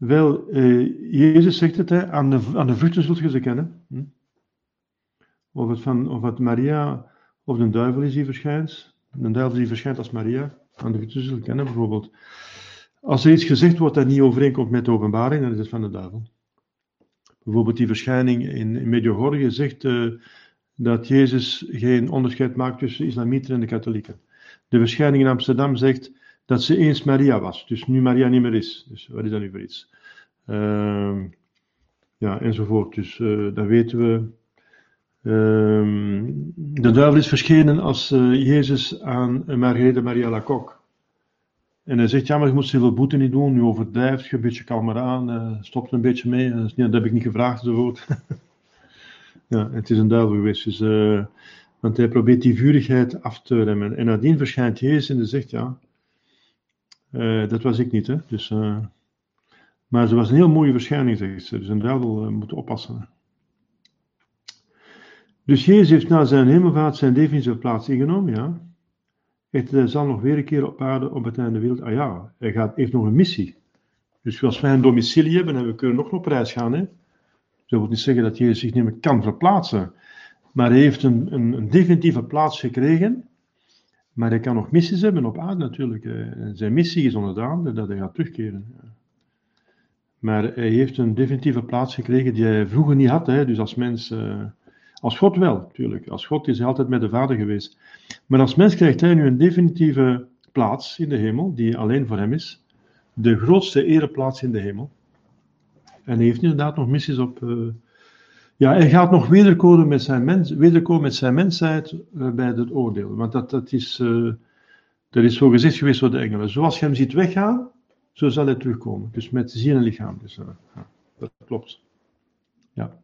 Wel, uh, Jezus zegt het, hè, aan, de, aan de vruchten zult je ze kennen. Hm? Of, het van, of Maria of de duivel is die verschijnt. De duivel die verschijnt als Maria. Aan de vruchten zult je kennen, bijvoorbeeld. Als er iets gezegd wordt dat niet overeenkomt met de openbaring, dan is het van de duivel. Bijvoorbeeld die verschijning in, in Medjugorje zegt uh, dat Jezus geen onderscheid maakt tussen islamieten en de katholieken. De verschijning in Amsterdam zegt dat ze eens Maria was, dus nu Maria niet meer is. Dus wat is dat nu voor iets? Uh, ja, enzovoort. Dus uh, dan weten we. Uh, de duivel is verschenen als uh, Jezus aan Margarethe Maria Lacoque en hij zegt, ja, maar je moet zoveel boete niet doen, je overdrijft, je een beetje kalmer aan, uh, stopt een beetje mee. Dat, dat heb ik niet gevraagd enzovoort. ja, het is een duivel geweest, dus, uh, want hij probeert die vurigheid af te remmen. En nadien verschijnt Jezus en hij zegt, ja, uh, dat was ik niet, hè. Dus, Maar ze was een heel mooie verschijning, zegt ze. Dus een duivel uh, moet oppassen. Dus Jezus heeft na zijn hemelvaart zijn definitieve plaats ingenomen, ja. Hij zal nog weer een keer op aarde op het einde der wereld. Ah ja, hij gaat, heeft nog een missie. Dus als wij een domicilie hebben en we kunnen nog op reis gaan, hè. Dat wil niet zeggen dat Jezus zich niet meer kan verplaatsen. Maar hij heeft een, een definitieve plaats gekregen. Maar hij kan nog missies hebben op aarde natuurlijk. En zijn missie is onderdaan dat hij gaat terugkeren. Maar hij heeft een definitieve plaats gekregen die hij vroeger niet had. Hè. Dus als mens, uh, als God wel natuurlijk. Als God is hij altijd met de Vader geweest. Maar als mens krijgt hij nu een definitieve plaats in de hemel, die alleen voor hem is. De grootste ereplaats in de hemel. En hij heeft inderdaad nog missies op. Ja, hij gaat nog wederkomen met zijn, mens, met zijn mensheid uh, bij het oordeel. Want dat, dat, is, uh, dat is zo gezegd geweest door de engelen. Zoals je hem ziet weggaan, zo zal hij terugkomen. Dus met ziel en lichaam. Dus, ja, dat klopt. Ja.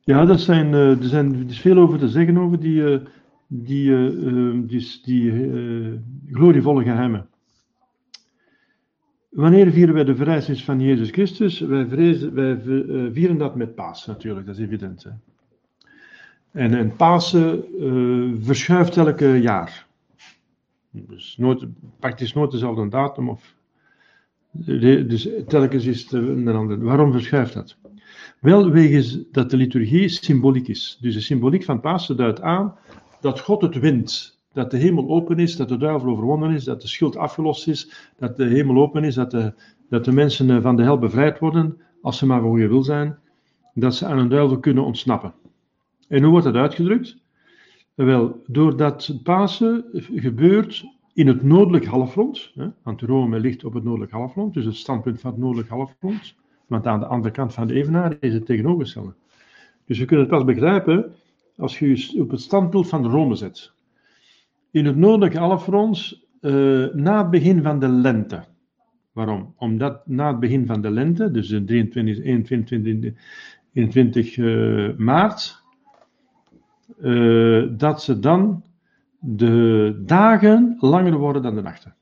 Ja, dat zijn, er, zijn, er is veel over te zeggen over die, die, die, die glorievolle geheimen. Wanneer vieren wij de verrijzenis van Jezus Christus? Wij, wij eh, vieren dat met Pasen natuurlijk, dat is evident. En, en Pasen uh, verschuift elke jaar. Dus nooit, praktisch nooit dezelfde datum. Of, dus telkens is het een ander. Waarom verschuift dat? Wel wegens dat de liturgie symboliek is. Dus de symboliek van Pasen duidt aan dat God het wint dat de hemel open is, dat de duivel overwonnen is, dat de schuld afgelost is, dat de hemel open is, dat de, dat de mensen eh, van de hel bevrijd worden, als ze maar van goede wil zijn, dat ze aan een duivel kunnen ontsnappen. En hoe wordt dat uitgedrukt? Wel, doordat Pasen gebeurt in het noordelijk halfrond, hè, want Rome ligt op het noordelijk halfrond, dus het standpunt van het noordelijk halfrond, want aan de andere kant van de Evenaar is het tegenovergestelde. Dus we kunnen het pas begrijpen als je je op het standpunt van Rome zet in het noordelijke halfrond uh, na het begin van de lente. Waarom? Omdat na het begin van de lente, dus de 23, 21, 21 uh, maart, uh, dat ze dan de dagen langer worden dan de nachten.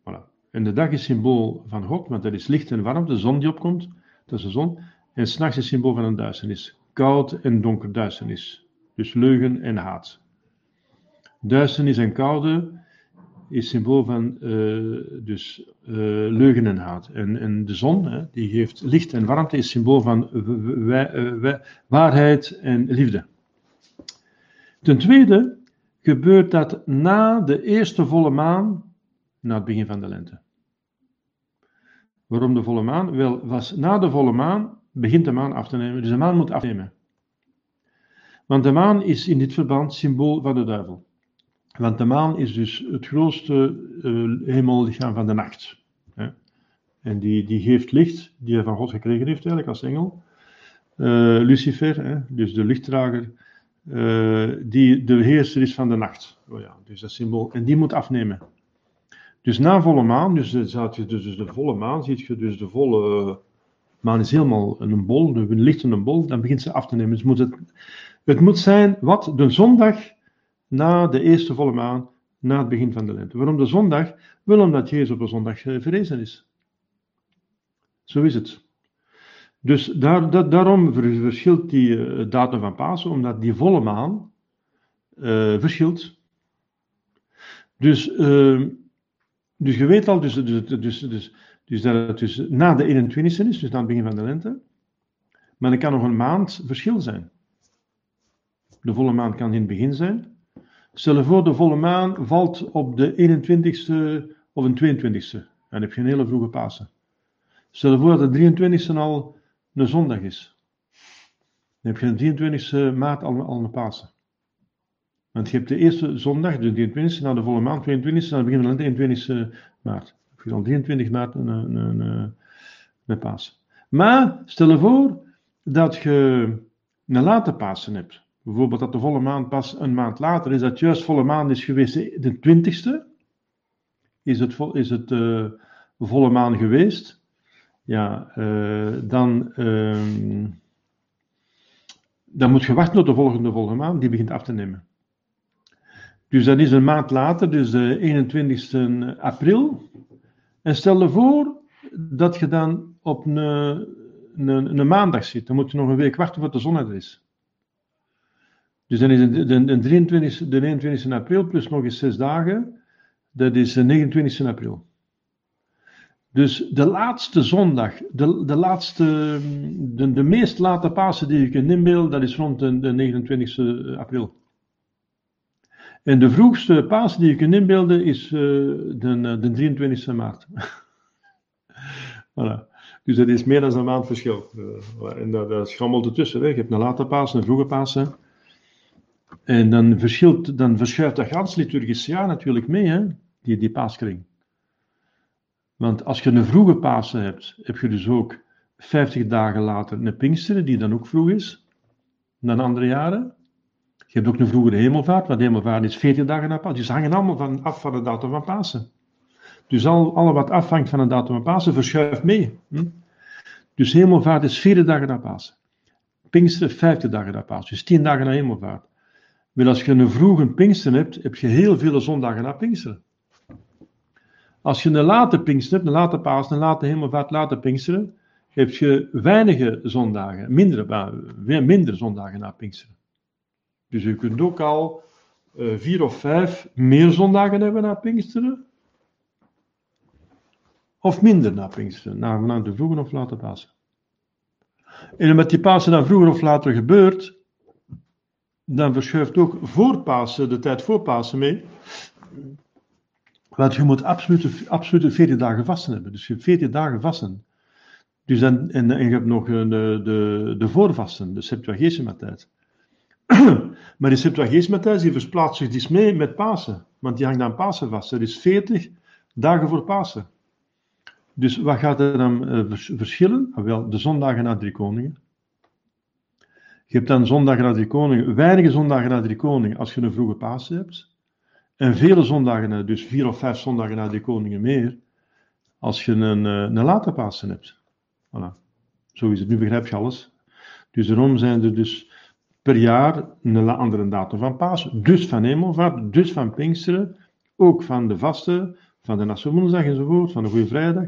Voilà. En de dag is symbool van God, want dat is licht en warm, de zon die opkomt, dat is de zon. En s'nachts is symbool van een duisternis. Koud en donker duisternis. Dus leugen en haat. Duisternis en koude is symbool van uh, dus, uh, leugen en haat. En, en de zon, hè, die geeft licht en warmte, is symbool van waarheid en liefde. Ten tweede gebeurt dat na de eerste volle maan, na het begin van de lente. Waarom de volle maan? Wel, was na de volle maan begint de maan af te nemen. Dus de maan moet afnemen. Want de maan is in dit verband symbool van de duivel. Want de maan is dus het grootste uh, hemellichaam van de nacht. Hè? En die, die geeft licht, die hij van God gekregen heeft eigenlijk als engel. Uh, Lucifer, hè? dus de lichtdrager, uh, die de heerser is van de nacht. Oh ja, dus dat symbool. En die moet afnemen. Dus na volle maan, dus, dus, dus de volle maan, zie je dus de volle maan is helemaal een bol, een lichtende bol, dan begint ze af te nemen. Dus moet het, het moet zijn, wat? De zondag na de eerste volle maan, na het begin van de lente. Waarom de zondag? Wel omdat Jezus op de zondag eh, verrezen is. Zo is het. Dus daar, dat, daarom verschilt die uh, datum van Pasen, omdat die volle maan uh, verschilt. Dus, uh, dus je weet al, dus, dus, dus, dus, dus dat het dus na de 21e is, dus na het begin van de lente. Maar er kan nog een maand verschil zijn. De volle maan kan in het begin zijn. Stel je voor, de volle maan valt op de 21ste of een 22ste. Dan heb je een hele vroege Pasen. Stel je voor dat de 23ste al een zondag is. Dan heb je de 23ste maart al, al een Pasen. Want je hebt de eerste zondag, de 23e, na de volle maan, 22e, dan begin van de 21e maart. Dan heb je dan 23 maart een, een, een, een. Maar stel je voor dat je een late Pasen hebt bijvoorbeeld dat de volle maan pas een maand later is, dat juist volle maan is geweest de 20ste, is het, is het uh, volle maan geweest, ja, uh, dan, uh, dan moet je wachten tot de volgende volle maan, die begint af te nemen. Dus dat is een maand later, dus de 21ste april, En stel je voor dat je dan op een, een, een maandag zit. Dan moet je nog een week wachten voordat de zon er is. Dus dan is het de, de, 23, de 21 april plus nog eens zes dagen. Dat is de 29 april. Dus de laatste zondag, de, de laatste, de, de meest late Pasen die je kunt inbeelden, dat is rond de, de 29 april. En de vroegste Pasen die je kunt inbeelden is uh, de, de 23 maart. voilà. Dus dat is meer dan een maand verschil. En dat, dat schrammelt ertussen. Hè. Je hebt een late Pasen, een vroege Pasen. En dan, verschilt, dan verschuift dat gans liturgische jaar natuurlijk mee, hè, die, die paaskring. Want als je een vroege Pasen hebt, heb je dus ook 50 dagen later een Pinksteren, die dan ook vroeg is, dan andere jaren. Je hebt ook een vroegere hemelvaart, want hemelvaart is 14 dagen na Pasen. Dus ze hangen allemaal van, af van de datum van Pasen. Dus al, wat afhangt van de datum van Pasen verschuift mee. Hm? Dus hemelvaart is 14 dagen na Pasen. Pinksteren 50 dagen na Pasen, dus 10 dagen na hemelvaart. Wel, als je een vroege Pinksteren hebt, heb je heel veel zondagen na Pinksteren. Als je een late Pinkster hebt, een late Paas, een late Hemelvaart, late Pinksteren, heb je weinige zondagen, minder, minder zondagen na Pinksteren. Dus je kunt ook al uh, vier of vijf meer zondagen hebben na Pinksteren. Of minder na Pinksteren, na, na de vroege of late Pasen. En omdat die Pasen dan vroeger of later gebeurt, dan verschuift ook voor Pasen, de tijd voor Pasen mee. Want je moet absoluut, absoluut 14 dagen vasten hebben. Dus je hebt 14 dagen vasten. Dus dan, en, en je hebt nog de, de, de voorvasten, de Septuagesima tijd. maar die Septuagesima tijd die versplaatst zich dus mee met Pasen. Want die hangt aan Pasen vast. Dat is 40 dagen voor Pasen. Dus wat gaat er dan uh, verschillen? Ah, wel, de zondagen na drie koningen. Je hebt dan zondagen na drie koningen, weinige zondagen na drie koningen als je een vroege Pasen hebt. En vele zondagen, dus vier of vijf zondagen na de koningen meer, als je een, eh, een late Pasen hebt. Voilà. Zo is het, nu begrijp je alles. Dus daarom zijn er dus per jaar een andere datum van Pasen. Dus van Hemelvaart, dus van Pinksteren, ook van de vaste, van de Nasse Woensdag enzovoort, van de Goede Vrijdag.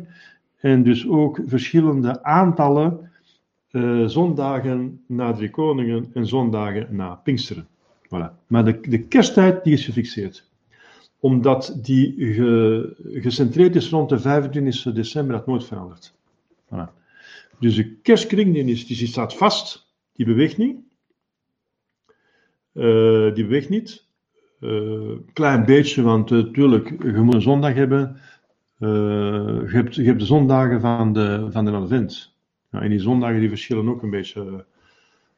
En dus ook verschillende aantallen uh, zondagen na drie koningen en zondagen na Pinksteren. Voilà. Maar de, de kersttijd die is gefixeerd omdat die gecentreerd is rond de 25 december, dat nooit verandert. Voilà. Dus de kerstkring die, is, die staat vast, die beweegt niet. Uh, die beweegt niet. Uh, klein beetje, want natuurlijk, je moet een zondag hebben. Eh, je, hebt, je hebt de zondagen van de, van de advent. En die zondagen die verschillen ook een beetje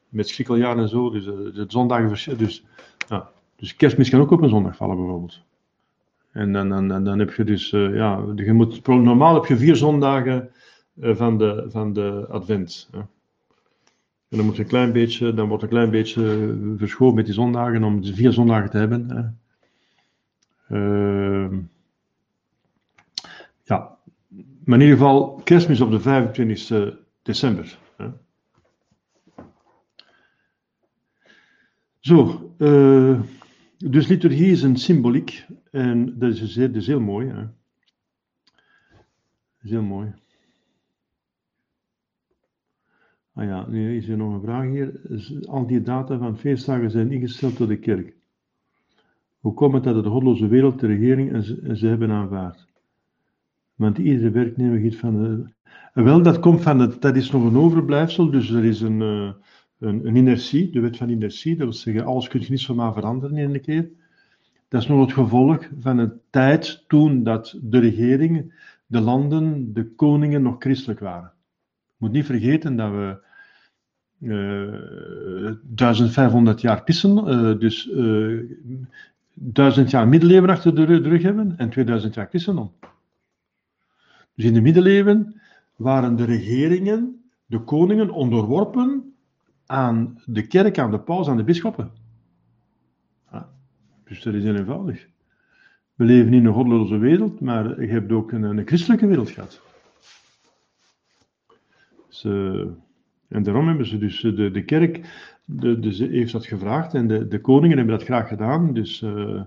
met schrikkeljaar en zo. Dus de zondagen. Dus, dus kerstmis kan ook op een zondag vallen bijvoorbeeld. En dan, dan, dan heb je dus, uh, ja, je moet, normaal heb je vier zondagen van, de, van de Advent. En dan moet een klein beetje, dan wordt een klein beetje verschoven met die zondagen om vier zondagen te hebben. Uh, ja, maar in ieder geval kerstmis op de 25 december. Hè. Zo, uh, dus liturgie is een symboliek en dat is, dat is heel mooi. Hè? Dat is heel mooi. Ah ja, nu is er nog een vraag hier. Al die data van feestdagen zijn ingesteld door de kerk. Hoe komt het dat de godloze wereld de regering en ze, en ze hebben aanvaard? Want iedere werknemer giet van. En wel, dat komt van het, dat is nog een overblijfsel, dus er is een, uh, een, een, inertie, de wet van inertie, dat wil zeggen, alles kun je niet zomaar veranderen in een keer. Dat is nog het gevolg van een tijd toen dat de regering, de landen, de koningen nog christelijk waren. Moet niet vergeten dat we uh, eh, 1500 jaar pissen, dus uh, eh, 1000 jaar middeleeuwen achter de rug hebben en 2000 jaar christendom. Dus in de middeleeuwen waren de regeringen, de koningen onderworpen aan de kerk, aan de paus, aan de bisschoppen. Dus dat is heel eenvoudig. We leven in een goddeloze wereld, maar je hebt ook een, een christelijke wereld gehad. Dus, uh, en daarom hebben ze dus de, de kerk, de, heeft dat gevraagd en de, de koningen hebben dat graag gedaan. Dus uh,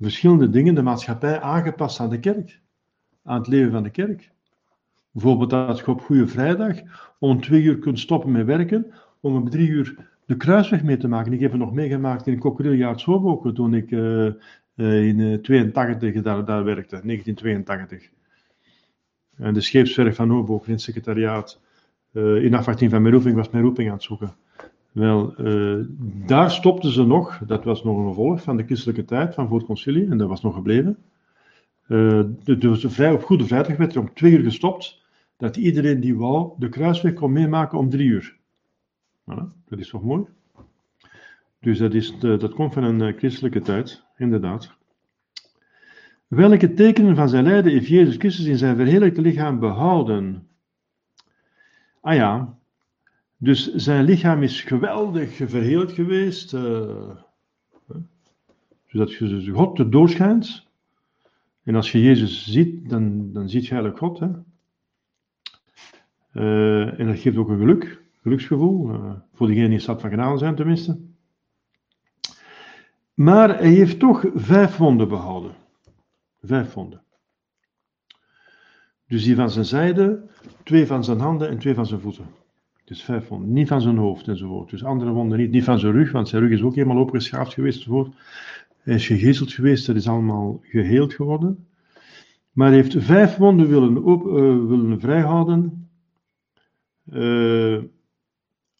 verschillende dingen, de maatschappij aangepast aan de kerk. Aan het leven van de kerk. Bijvoorbeeld dat je op Goede Vrijdag om twee uur kunt stoppen met werken, om om drie uur de kruisweg mee te maken. Ik heb het nog meegemaakt in Kokkeriljaard Swoboken toen ik uh, uh, in 82 daar, daar werkte, 1982. En de scheepswerf van Hoboken in het secretariaat. In afwachting van mijn roeping was mijn roeping aan het zoeken. Wel, daar stopten ze nog, dat was nog een gevolg van de christelijke tijd, van voor het concilie, en dat was nog gebleven. Dus vrij, op Goede Vrijdag werd er om twee uur gestopt, dat iedereen die wou de kruisweg kon meemaken om drie uur. Voilà, dat is toch mooi? Dus dat, is de, dat komt van een christelijke tijd, inderdaad. Welke tekenen van zijn lijden heeft Jezus Christus in zijn verheerlijkte lichaam behouden? Ah ja, dus zijn lichaam is geweldig verheerlijkt geweest. Uh, zodat je God te doorschijnt. En als je Jezus ziet, dan, dan ziet je eigenlijk God. Hè? Uh, en dat geeft ook een geluk, geluksgevoel. Uh, voor diegenen die staat van genade zijn, tenminste. Maar hij heeft toch vijf wonden behouden. Vijf wonden. Dus die van zijn zijde, twee van zijn handen en twee van zijn voeten. Dus vijf wonden. Niet van zijn hoofd enzovoort. Dus andere wonden niet. Niet van zijn rug, want zijn rug is ook helemaal opgeschaafd geweest enzovoort. Is gegezeld geweest, dat is allemaal geheeld geworden. Maar hij heeft vijf wonden willen, op, uh, willen vrijhouden. Uh,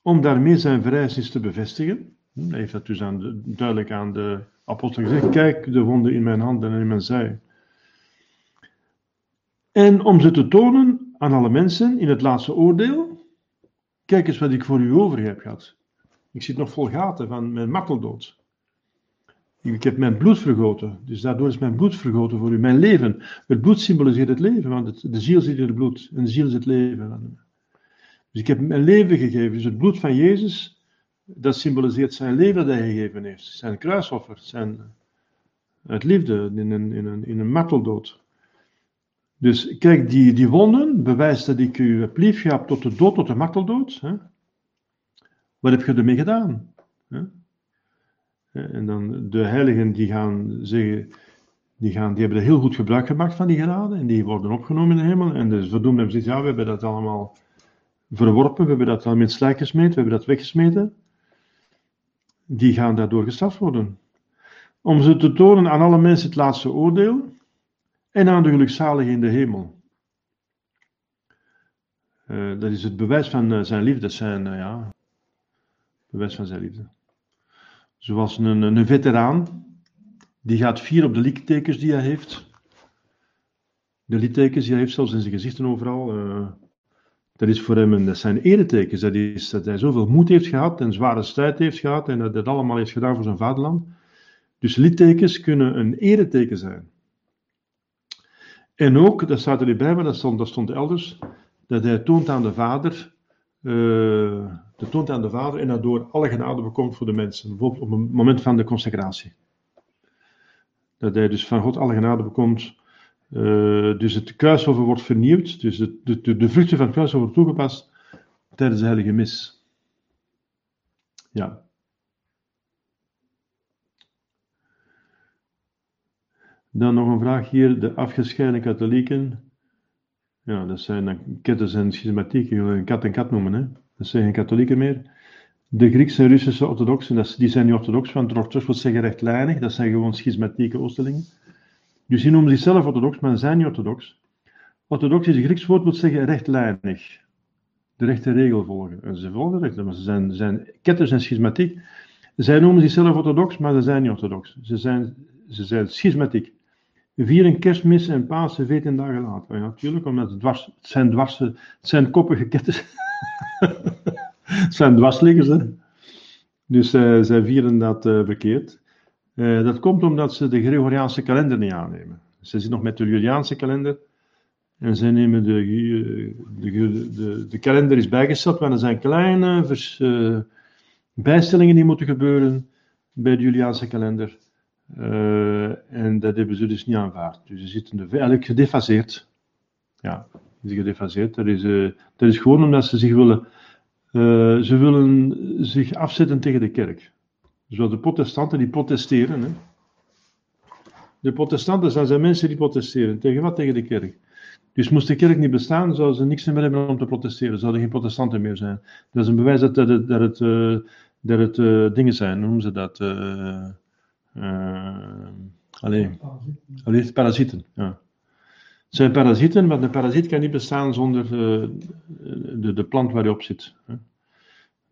om daarmee zijn verrijzenis te bevestigen. Hij heeft dat dus aan de, duidelijk aan de apostel gezegd. Kijk, de wonden in mijn handen en in mijn zij. En om ze te tonen aan alle mensen in het laatste oordeel. Kijk eens wat ik voor u over heb gehad. Ik zit nog vol gaten van mijn marteldood. Ik heb mijn bloed vergoten, dus daardoor is mijn bloed vergoten voor u. Mijn leven. Het bloed symboliseert het leven, want de ziel zit in het bloed. En de ziel is het leven. Dus ik heb mijn leven gegeven. Dus het bloed van Jezus, dat symboliseert zijn leven dat hij gegeven heeft. Zijn kruisoffer, zijn, het liefde in een, in een, in een marteldood. Dus kijk, die, die wonden bewijst dat ik u heb lief gehad tot de dood, tot de marteldood. Hè? Wat heb je ermee gedaan? Hè? En dan de heiligen die gaan zeggen, die, gaan, die hebben er heel goed gebruik gemaakt van die genade en die worden opgenomen in de hemel. En de verdoemden hebben gezegd, ja, we hebben dat allemaal verworpen, we hebben dat al met slijk gesmeten, we hebben dat weggesmeten. Die gaan daardoor gestraft worden. Om ze te tonen aan alle mensen het laatste oordeel en aan de gelukzaligen in de hemel. Uh, dat is het bewijs van uh, zijn liefde, zijn, uh, ja, bewijs van zijn liefde. Zoals een, een veteraan, die gaat vier op de littekens die hij heeft. De littekens die hij heeft, zelfs in zijn gezichten overal. dat is voor hem, dat zijn eretekens. Dat is dat hij zoveel moed heeft gehad en zware strijd heeft gehad en dat dat allemaal heeft gedaan voor zijn vaderland. Dus littekens kunnen een ereteken zijn. En ook, dat staat er niet bij, maar dat stond, dat stond elders, dat hij toont aan de Vader, uh, dat toont aan de Vader en daardoor alle genade bekomt voor de mensen. Bijvoorbeeld op het moment van de consecratie. Dat hij dus van God alle genade bekomt. Uh, dus het kruisoffer wordt vernieuwd, dus de, de, de vruchten van het kruisoffer worden toegepast tijdens de heilige mis. Ja. Dan nog een vraag hier, de afgescheiden katholieken. Ja, dat zijn ketters en schismatieken, je een kat en kat noemen, hè. Dat zijn geen katholieken meer. De Griekse en Russische orthodoxen, die zijn niet orthodox, want orthodox wil zeggen rechtlijnig, dat zijn gewoon schismatieke oosterlingen. Dus die noemen zichzelf orthodox, maar ze zijn niet orthodox. Orthodox is een Grieks woord, wil zeggen rechtlijnig. De rechte regel volgen. En ze volgen recht, maar ze zijn, zijn ketters en schismatiek. Zij noemen zichzelf orthodox, maar ze zijn niet orthodox. Ze zijn, ze zijn schismatiek vieren kerstmis en Pasen 14 dagen later. Natuurlijk, omdat het, zijn dwarse, het zijn koppige ketters. het zijn dwarsliggers. Dus uh, zij vieren dat uh, verkeerd. Uh, dat komt omdat ze de Gregoriaanse kalender niet aannemen. Ze zitten nog met de Juliaanse kalender. En zij nemen de, de, de, de kalender is bijgesteld, maar er zijn kleine vers, bijstellingen die moeten gebeuren bij de Juliaanse kalender. Uh, en dat hebben ze dus niet aanvaard. Dus ze zitten er eigenlijk gedefaseerd. Ja, gedefaseerd. Dat is, uh, dat is gewoon omdat ze zich willen, uh, ze willen zich afzetten tegen de kerk. Zoals de protestanten die protesteren. Hè. De protestanten zijn, zijn mensen die protesteren. Tegen wat? Tegen de kerk. Dus moest de kerk niet bestaan, zouden ze niks meer hebben om te protesteren. Zouden geen protestanten meer zijn. Dat is een bewijs dat, dat het, dat het, eh, eh, dingen zijn, noemen ze dat? Eh alleen, alleen parasieten. Ja. Het zijn parasieten, maar de parasiet kan niet bestaan zonder eh, de, de plant waar hij op zit.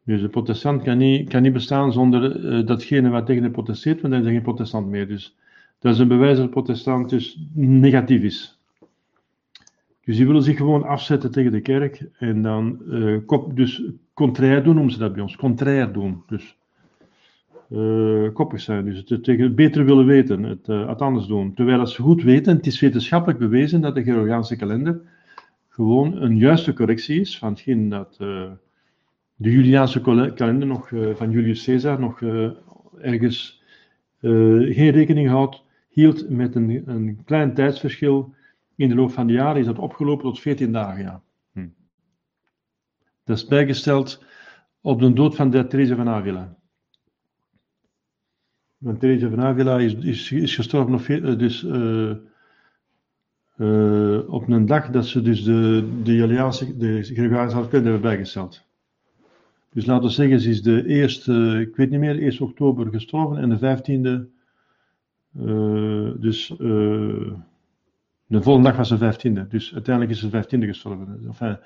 Dus de protestant kan niet, kan niet bestaan zonder eh, datgene waar tegen de protesteert, want dan is hij geen protestant meer. Dus dat is een bewijs dat protestant dus negatief is. Dus die willen zich gewoon afzetten tegen de kerk en dan kop, dus contrair doen, noemen ze dat bij ons. Contrair doen. Dus eh, koppig zijn, dus het, het beter willen weten, het, eh, het anders doen. Terwijl als ze goed weten, het is wetenschappelijk bewezen dat de Gregoriaanse kalender gewoon een juiste correctie is van hetgeen dat eh, de Juliaanse kalender nog, eh, van Julius Caesar nog eh, ergens eh, geen rekening houdt, hield met een, een klein tijdsverschil. In de loop van de jaren is dat opgelopen tot 14 dagen. Ja. Hm. Dat is bijgesteld op de dood van de Therese van Avila. Want Therese van Avila is, is, is gestorven op, eh, dus, eh, eh, op een dag dat ze dus de, de de Gregoriaanse kalender hebben bijgesteld. Dus laten we zeggen, ze is de eerste, ik weet niet meer, 1 oktober gestorven en de 15e, eh, dus de volgende dag was de 15e. Dus uiteindelijk is de 15e gestorven. Enfin,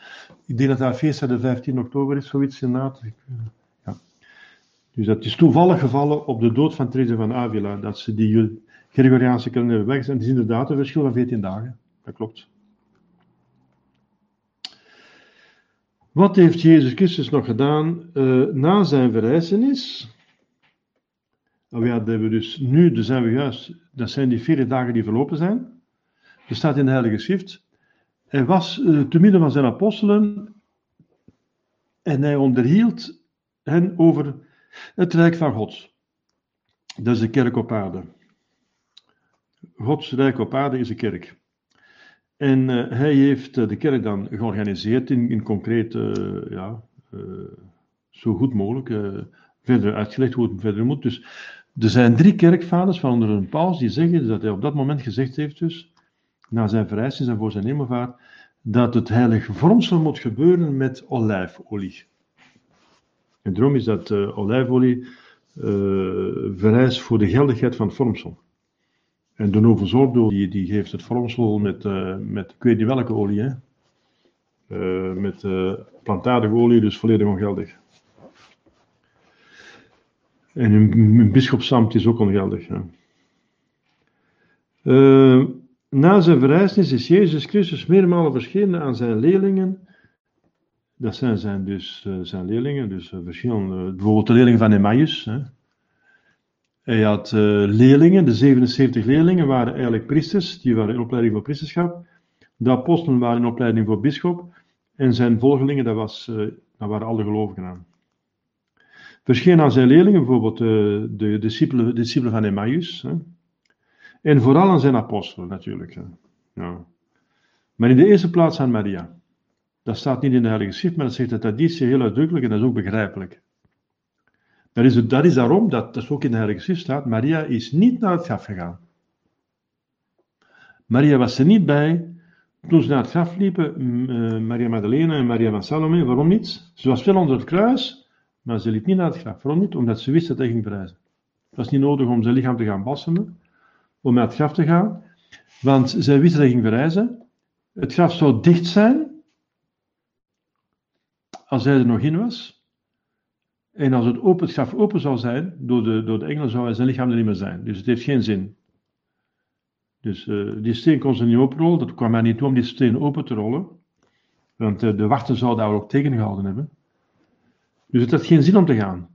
ik denk dat haar feestdag de 15 oktober is, zoiets inderdaad. Dus dat is toevallig gevallen op de dood van Therese van Avila, dat ze die Gregoriaanse kalender hebben weggezet. Het is inderdaad een verschil van 14 dagen. Dat klopt. Wat heeft Jezus Christus nog gedaan eh, na zijn verrijzenis? Nou ja, hebben we dus nu, zijn we juist, dat zijn die 40 dagen die verlopen zijn. Er staat in de Heilige Schrift. Hij was eh, te midden van zijn apostelen en hij onderhield hen over het Rijk van God. Dat is de kerk op aarde. Gods Rijk op aarde is de kerk. En eh, hij heeft eh, de kerk dan georganiseerd in, in concreet, eh, ja, zo goed mogelijk, verder uitgelegd hoe het verder moet. Dus er zijn drie kerkvaders, waaronder een paus, die zeggen dat hij op dat moment gezegd heeft dus, na zijn verrijzenis en voor zijn hemelvaart, dat het heilige vormsel moet gebeuren met olijfolie. En daarom is dat eh, olijfolie eh vereist voor de geldigheid van het vormsel. En de Novo die, die geeft het vormsel met, eh, met, ik weet niet welke olie, hè? Met plantaardige olie, dus volledig ongeldig. En een, een bischopsamt is ook ongeldig. Na zijn verrijzenis is Jezus Christus meermalen verschenen aan zijn leerlingen. Dat zijn, zijn dus eh, zijn leerlingen, dus eh, verschillende, bijvoorbeeld de leerlingen van Emmaus. Hè. Hij had eh, leerlingen, de 77 leerlingen waren eigenlijk priesters, die waren in opleiding voor priesterschap. De apostelen waren in opleiding voor bisschop. En zijn volgelingen, dat, was, dat waren alle gelovigen aan. Verscheen aan zijn leerlingen, bijvoorbeeld de discipelen, discipelen van Emmaus. Hè. En vooral aan zijn apostelen natuurlijk. Hè. Ja. Maar in de eerste plaats aan Maria. Dat staat niet in de Heilige Schrift, maar dat zegt de traditie heel uitdrukkelijk en dat is ook begrijpelijk. Dat is, dat is daarom dat, dat is ook in de Heilige Schrift staat, Maria is niet naar het graf gegaan. Maria was er niet bij toen ze naar het graf liepen, eh, Maria Magdalena en Maria van Salome. Waarom niet? Ze was wel onder het kruis, maar ze liep niet naar het graf. Waarom niet? Omdat ze wist dat hij ging verrijzen. Het was niet nodig om zijn lichaam te gaan balsemen, om naar het graf te gaan, want zij wist dat hij ging verrijzen. Het graf zou dicht zijn, als hij er nog in was. En als het, open, het graf open zou zijn, door de, door de engelen, zou hij zijn lichaam er niet meer zijn. Dus het heeft geen zin. Dus eh, die steen kon ze niet openrollen. Dat kwam mij niet toe om die steen open te rollen. Want eh, de wachten zouden daar ook tegengehouden hebben. Dus het had geen zin om te gaan.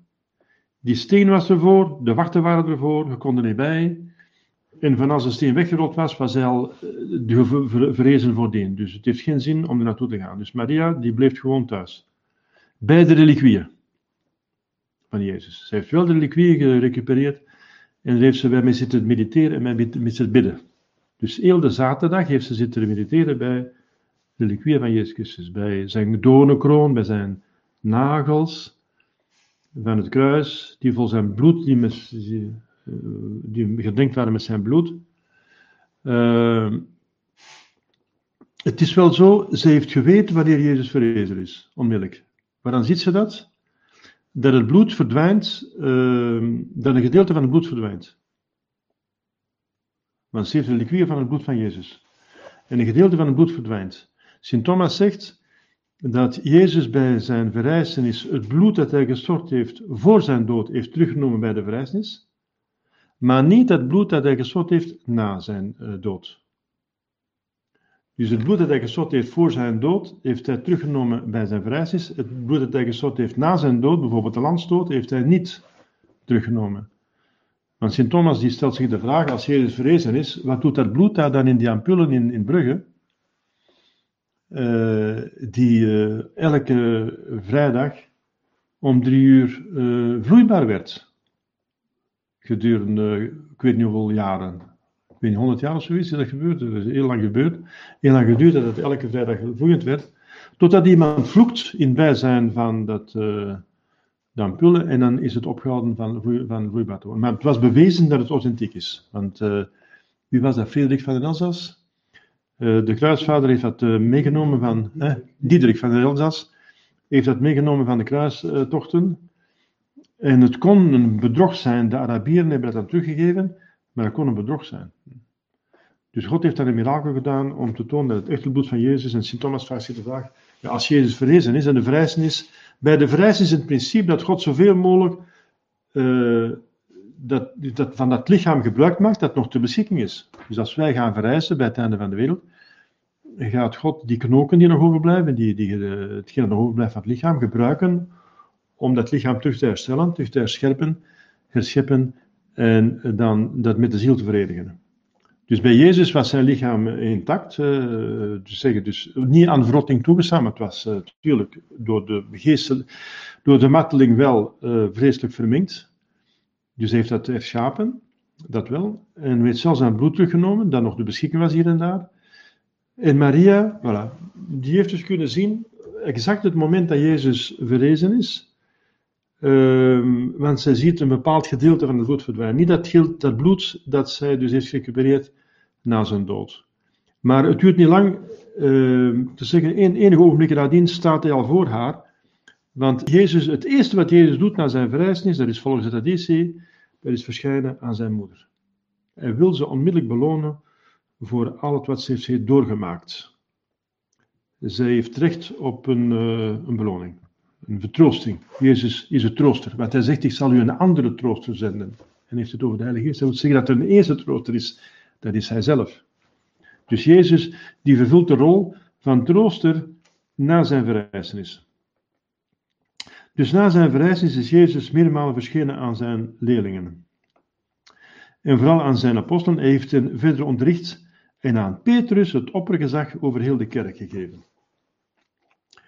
Die steen was ervoor, de wachten waren ervoor, je kon er niet bij. En van als de steen weggerold was, was hij al eh, de voordien. Dus het heeft geen zin om er naartoe te gaan. Dus Maria, die bleef gewoon thuis. Bij de reliquieën van Jezus. Ze heeft wel de reliquieën gerecupereerd en daar heeft ze bij mee zitten mediteren en mee met zitten bidden. Dus heel de zaterdag heeft ze zitten mediteren bij de reliquieën van Jezus Christus. Bij zijn doornenkroon, bij zijn nagels van het kruis, die vol zijn bloed, die, met, die, eh, gedenkt waren met zijn bloed. Eh, Het is wel zo, ze heeft geweten wanneer Jezus verrezen is, onmiddellijk. Maar dan ziet ze dat, dat het bloed verdwijnt, uh, dat een gedeelte van het bloed verdwijnt. Want ze heeft de van het bloed van Jezus. En een gedeelte van het bloed verdwijnt. Sint Thomas zegt dat Jezus bij zijn verrijzenis het bloed dat hij gestort heeft voor zijn dood heeft teruggenomen bij de verrijzenis, maar niet het bloed dat hij gestort heeft na zijn uh, dood. Dus het bloed dat hij gestort heeft voor zijn dood, heeft hij teruggenomen bij zijn verrijzenis. Het bloed dat hij gestort heeft na zijn dood, bijvoorbeeld de landsdood, heeft hij niet teruggenomen. Want Sint Thomas die stelt zich de vraag, als Jezus verrezen is, wat doet dat bloed daar dan in die ampullen in, in Brugge? Uh, die uh, elke vrijdag om drie uur uh, vloeibaar werd. Gedurende, ik weet niet hoeveel jaren. Ik weet niet, 100 jaar of zoiets is dat gebeurd. Dat is heel lang gebeurd. Heel lang geduurd dat het elke vrijdag vloeiend werd. Totdat iemand vloekt in bijzijn van dat, de ampullen en dan is het opgehouden van, van. Maar het was bewezen dat het authentiek is. Want wie was dat? Frederik van den Elzas? Uh, de kruisvader heeft dat uh, meegenomen van, eh, Diederik van der Elzas, heeft dat meegenomen van de kruistochten. En het kon een bedrog zijn, de Arabieren hebben dat dan teruggegeven, maar het kon een bedrog zijn. Dus God heeft dan een mirakel gedaan om te tonen dat het echte bloed van Jezus, en Sint Thomas vraagt zich de vraag, ja, als Jezus verrezen is en de verrijzenis, bij de verrijzenis is het principe dat God zoveel mogelijk uh, dat, dat, van dat lichaam gebruik maakt dat nog ter beschikking is. Dus als wij gaan verrijzen bij het einde van de wereld, gaat God die knoken die nog overblijven, die, die, hetgeen dat nog overblijft van het lichaam, gebruiken om dat lichaam terug te herstellen, terug te herscherpen, herscheppen en dan dat met de ziel te verenigen. Dus bij Jezus was zijn lichaam intact, dus zeggen, dus niet aan verrotting toegestaan, maar het was uh, natuurlijk door de geestel, door de marteling wel uh, vreselijk verminkt. Dus heeft dat herschapen, dat wel. En heeft zelfs zijn bloed teruggenomen, dat nog de beschikking was hier en daar. En Maria, voilà, die heeft dus kunnen zien, exact het moment dat Jezus verrezen is. Um, want zij ziet een bepaald gedeelte van het bloed verdwijnen. Niet dat, dat bloed dat zij dus heeft gerecupereerd na zijn dood. Maar het duurt niet lang, uh, te zeggen, een, enige ogenblikken nadien staat hij al voor haar. Want Jezus, het eerste wat Jezus doet na zijn verrijzenis, dat is volgens de traditie, dat is verschijnen aan zijn moeder. Hij wil ze onmiddellijk belonen voor al het wat ze heeft doorgemaakt. Zij heeft recht op een, uh, een beloning, een vertroosting. Jezus is het trooster. Wat hij zegt, ik zal u een andere trooster zenden. En heeft het over de Heilige Geest. Hij wil zeggen dat er een eerste trooster is, dat is hij zelf. Dus Jezus, die vervult de rol van trooster na zijn verrijzenis. Dus na zijn verrijzenis is Jezus meermalen verschenen aan zijn leerlingen. En vooral aan zijn apostelen. Hij heeft hen verder onderricht en aan Petrus het oppergezag over heel de kerk gegeven.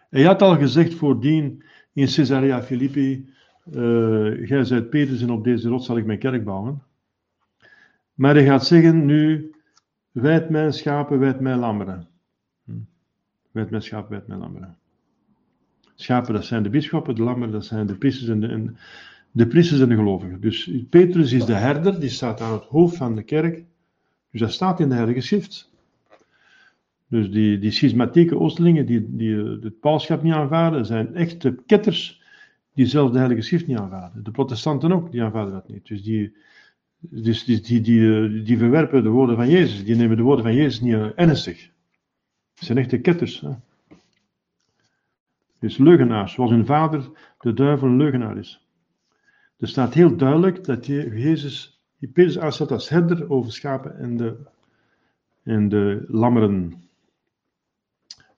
Hij had al gezegd voordien in Caesarea Philippi, uh, gij zijt Petrus en op deze rots zal ik mijn kerk bouwen. Maar hij gaat zeggen nu, wijd mijn schapen, wijd mijn lammeren. Hm. Wijd mijn schapen, wijd mijn lammeren. Schapen, dat zijn de bisschoppen, de lammeren, dat zijn de priesters en de, de, priesters en de gelovigen. Dus Petrus is de herder, die staat aan het hoofd van de kerk. Dus dat staat in de Heilige Schrift. Dus die, die schismatieke Oostelingen die, die het paulschap niet aanvaarden, zijn echte ketters die zelf de Heilige Schrift niet aanvaarden. De protestanten ook, die aanvaarden dat niet. Dus die, dus die, die, die, die verwerpen de woorden van Jezus. Die nemen de woorden van Jezus niet ernstig. Het zijn echte ketters. Hè? Dus leugenaars, zoals hun vader de duivel een leugenaar is. Er staat heel duidelijk dat Jezus Petrus aanstaat als herder over schapen en de, en de lammeren.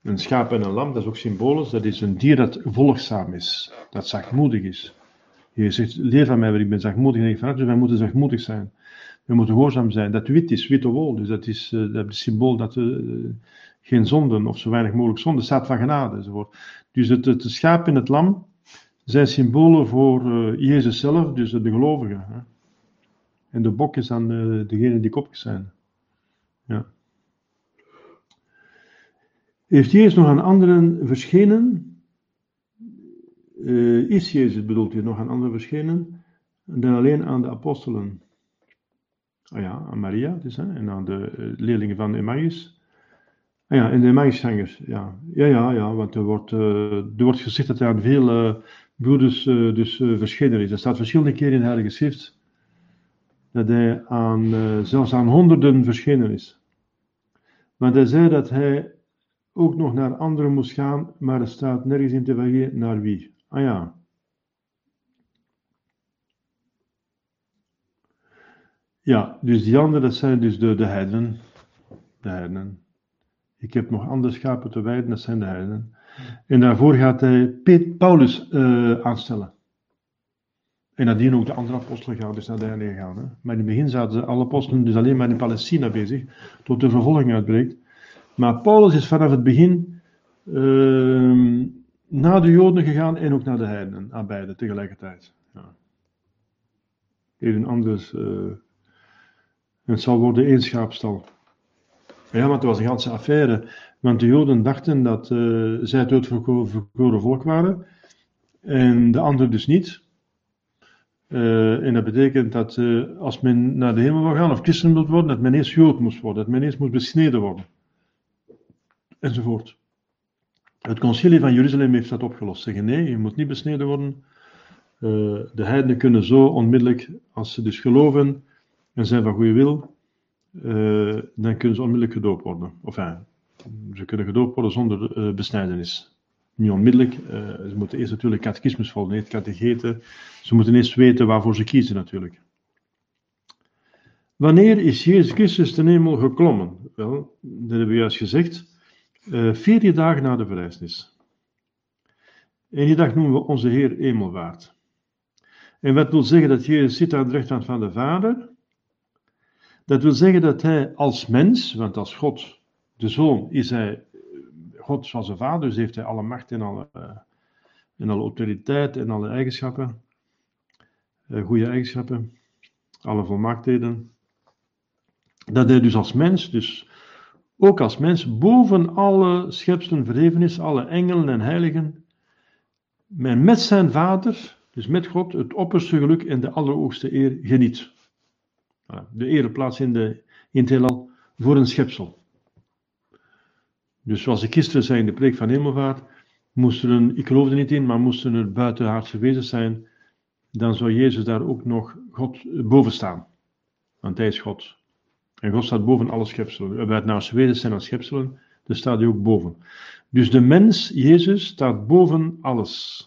Een schaap en een lam, dat is ook symbolisch, dat is een dier dat volgzaam is, dat zachtmoedig is. Je zegt, leer van mij, want ik ben zachtmoedig en ik van dus wij moeten zachtmoedig zijn. We moeten gehoorzaam zijn. Dat wit is, witte wol, dus dat is, dat is symbool dat uh, geen zonden, of zo weinig mogelijk zonden, staat van genade enzovoort. Dus het, het schaap en het lam zijn symbolen voor uh, Jezus zelf, dus de gelovigen. Hè. En de bok is dan degene die kopjes zijn. Ja. Heeft Jezus nog aan anderen verschenen? Uh, is Jezus, bedoelt u, nog aan anderen verschenen? Dan alleen aan de apostelen. Ah ja, aan Maria dus, hè, en aan de leerlingen van Emmaus. Ah ja, in de Emmausgangers, ja. Ja, ja, ja, want er wordt, uh, er wordt gezegd dat er aan veel broeders dus verschenen is. Er staat verschillende keren in de Heilige Schrift dat hij aan, zelfs aan honderden verschenen is. Maar hij zei dat hij ook nog naar anderen moest gaan, maar er staat nergens in te naar wie. Ah ja. Ja, dus die anderen, dat zijn dus de, de heidenen. De heidenen. Ik heb nog andere schapen te wijden, dat zijn de heidenen. En daarvoor gaat hij Paulus uh, aanstellen. En nadien ook de andere apostelen gaan dus naar de gaan. Hè. Maar in het begin zaten alle apostelen dus alleen maar in Palestina bezig, tot de vervolging uitbreekt. Maar Paulus is vanaf het begin uh, naar de Joden gegaan en ook naar de heidenen, aan beide tegelijkertijd. Ja. Even anders. Uh, het zal worden één schaapstal. Ja, want het was een ganse affaire. Want de Joden dachten dat uh, zij het uitverkoren volk waren. En de anderen dus niet. Uh, en dat betekent dat als men naar de hemel wil gaan of christen wil worden, dat men eerst Jood moest worden. Dat men eerst moest besneden worden. Enzovoort. Het concilie van Jeruzalem heeft dat opgelost. Zeggen nee, je moet niet besneden worden. de heidenen kunnen zo onmiddellijk, als ze dus geloven, en zijn van goede wil, uh, dan kunnen ze onmiddellijk gedoopt worden. Of ze kunnen gedoopt worden zonder uh, besnijdenis. Niet onmiddellijk, ze moeten eerst natuurlijk catechismus volgen, het catecheten. Ze moeten eerst weten waarvoor ze kiezen natuurlijk. Wanneer is Jezus Christus ten hemel geklommen? Wel, dat hebben we juist gezegd. Veertien dagen na de verrijzenis. En die dag noemen we onze Heer Hemelwaard. En wat wil zeggen dat Jezus zit aan de rechterhand van de Vader dat wil zeggen dat hij als mens, want als God, de Zoon, is hij God zoals zijn Vader, dus heeft hij alle macht en alle, uh, en alle autoriteit en alle eigenschappen, goede eigenschappen, alle volmaaktheden. Dat hij dus als mens, dus ook als mens, boven alle schepselen verheven is, alle engelen en heiligen, men met zijn Vader, dus met God, het opperste geluk en de allerhoogste eer geniet de ereplaats in, de, in het heelal voor een schepsel. Dus zoals ik gisteren zei in de preek van Hemelvaart, moesten er, ik geloof er niet in, maar moesten er buitenaardse wezens zijn, dan zou Jezus daar ook nog God boven staan. Want hij is God. En God staat boven alle schepselen. Buitenaardse wezens zijn als schepselen, dus staat hij ook boven. Dus de mens, Jezus, staat boven alles.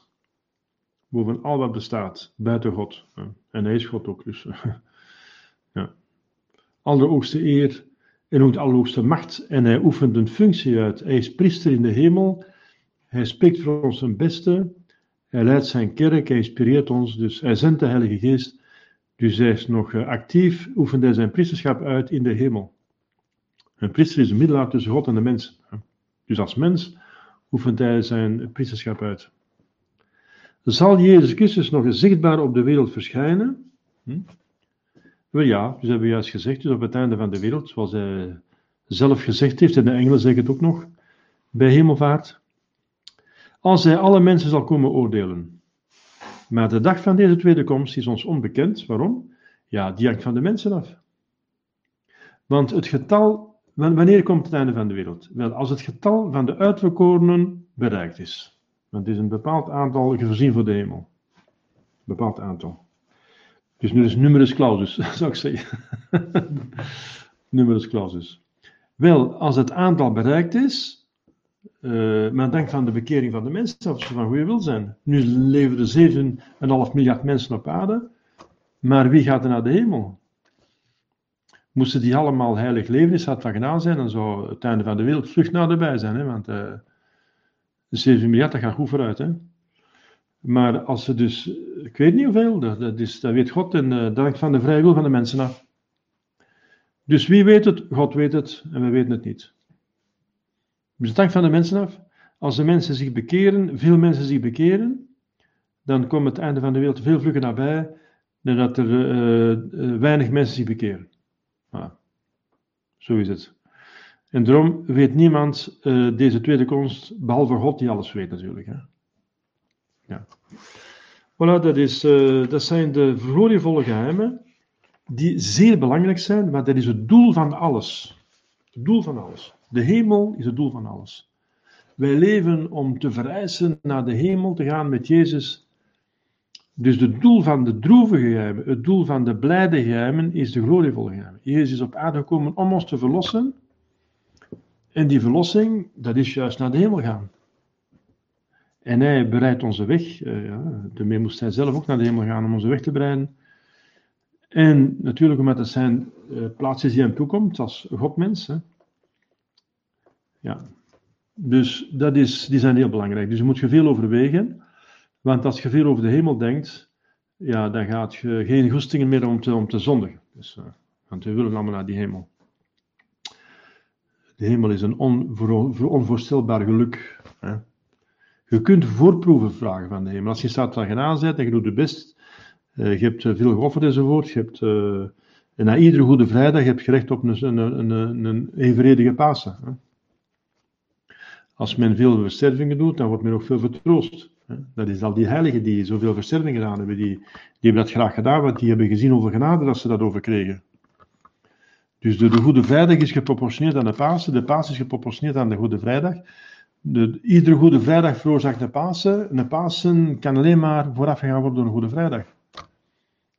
Boven al wat bestaat, buiten God. En hij is God ook, dus allerhoogste eer en ook de allerhoogste macht. En hij oefent een functie uit. Hij is priester in de hemel. Hij spreekt voor ons zijn beste. Hij leidt zijn kerk. Hij inspireert ons. Dus hij zendt de Heilige Geest. Dus hij is nog eh, actief. Oefent hij zijn priesterschap uit in de hemel. Een priester is een middelaar tussen God en de mens. Dus als mens oefent hij zijn priesterschap uit. Zal Jezus Christus nog zichtbaar op de wereld verschijnen? Hm? Wel ja, dus hebben we juist gezegd, dus op het einde van de wereld, zoals hij zelf gezegd heeft, en de engelen zeggen het ook nog, bij hemelvaart, als hij alle mensen zal komen oordelen. Maar de dag van deze tweede komst is ons onbekend. Waarom? Ja, die hangt van de mensen af. Want het getal, wanneer komt het einde van de wereld? Wel, als het getal van de uitverkorenen bereikt is. Want het is een bepaald aantal gezien voor de hemel. Een bepaald aantal. Dus nu is numerus clausus, zou ik zeggen. numerus clausus. Wel, als het aantal bereikt is, uh, men denkt van de bekering van de mensen, of ze van goede wil zijn. Nu leven er 7,5 miljard mensen op aarde, maar wie gaat er naar de hemel? Moesten die allemaal heilig leven, is dat van gedaan zijn, dan zou het einde van de wereld vlug naderbij zijn, hè? want uh, 7 miljard, dat gaat goed vooruit. Hè? Maar als ze dus, ik weet niet hoeveel, dat, dat, is, dat weet God en uh, dat hangt van de vrije wil van de mensen af. Dus wie weet het? God weet het en we weten het niet. Dus het hangt van de mensen af. Als de mensen zich bekeren, veel mensen zich bekeren, dan komt het einde van de wereld veel vlugger nabij dan dat er uh, uh, weinig mensen zich bekeren. Zo is het. En daarom weet niemand deze tweede komst, behalve God die alles weet natuurlijk. Hè. Ja. Voilà, dat, is, dat zijn de glorievolle geheimen, die zeer belangrijk zijn, maar dat is het doel van alles. Het doel van alles. De hemel is het doel van alles. Wij leven om te vereisen naar de hemel te gaan met Jezus. Dus het doel van de droevige geheimen, het doel van de blijde geheimen, is de glorievolle geheimen. Jezus is op aarde gekomen om ons te verlossen. En die verlossing, dat is juist naar de hemel gaan. En hij bereidt onze weg. Uh, ja, daarmee moest hij zelf ook naar de hemel gaan om onze weg te bereiden. En natuurlijk omdat het zijn uh, plaats die hem toekomt als Godmens. Hè. Ja. Dus dat is, die zijn heel belangrijk. Dus je moet je veel overwegen. Want als je veel over de hemel denkt, ja, dan gaat je geen goestingen meer om te, om te zondigen. Dus, uh, want we willen allemaal naar die hemel. De hemel is een onvoor, onvoorstelbaar geluk. Hè. Je kunt voorproeven vragen van de hemel. Als je staat van genade bent en je doet je best, uh, je hebt veel geofferd enzovoort, je hebt, en na iedere goede vrijdag heb je recht op een, een, een, een, een evenredige Pasen. Als men veel verstervingen doet, dan wordt men ook veel vertroost. Dat is al die heiligen die zoveel verstervingen gedaan hebben, die, die hebben dat graag gedaan, want die hebben gezien hoeveel genade dat ze dat over kregen. Dus de, de Goede Vrijdag is geproportioneerd aan de Pasen, de Pasen is geproportioneerd aan de Goede Vrijdag. De, iedere Goede Vrijdag veroorzaakt de Pasen. Een Pasen kan alleen maar voorafgegaan worden door een Goede Vrijdag.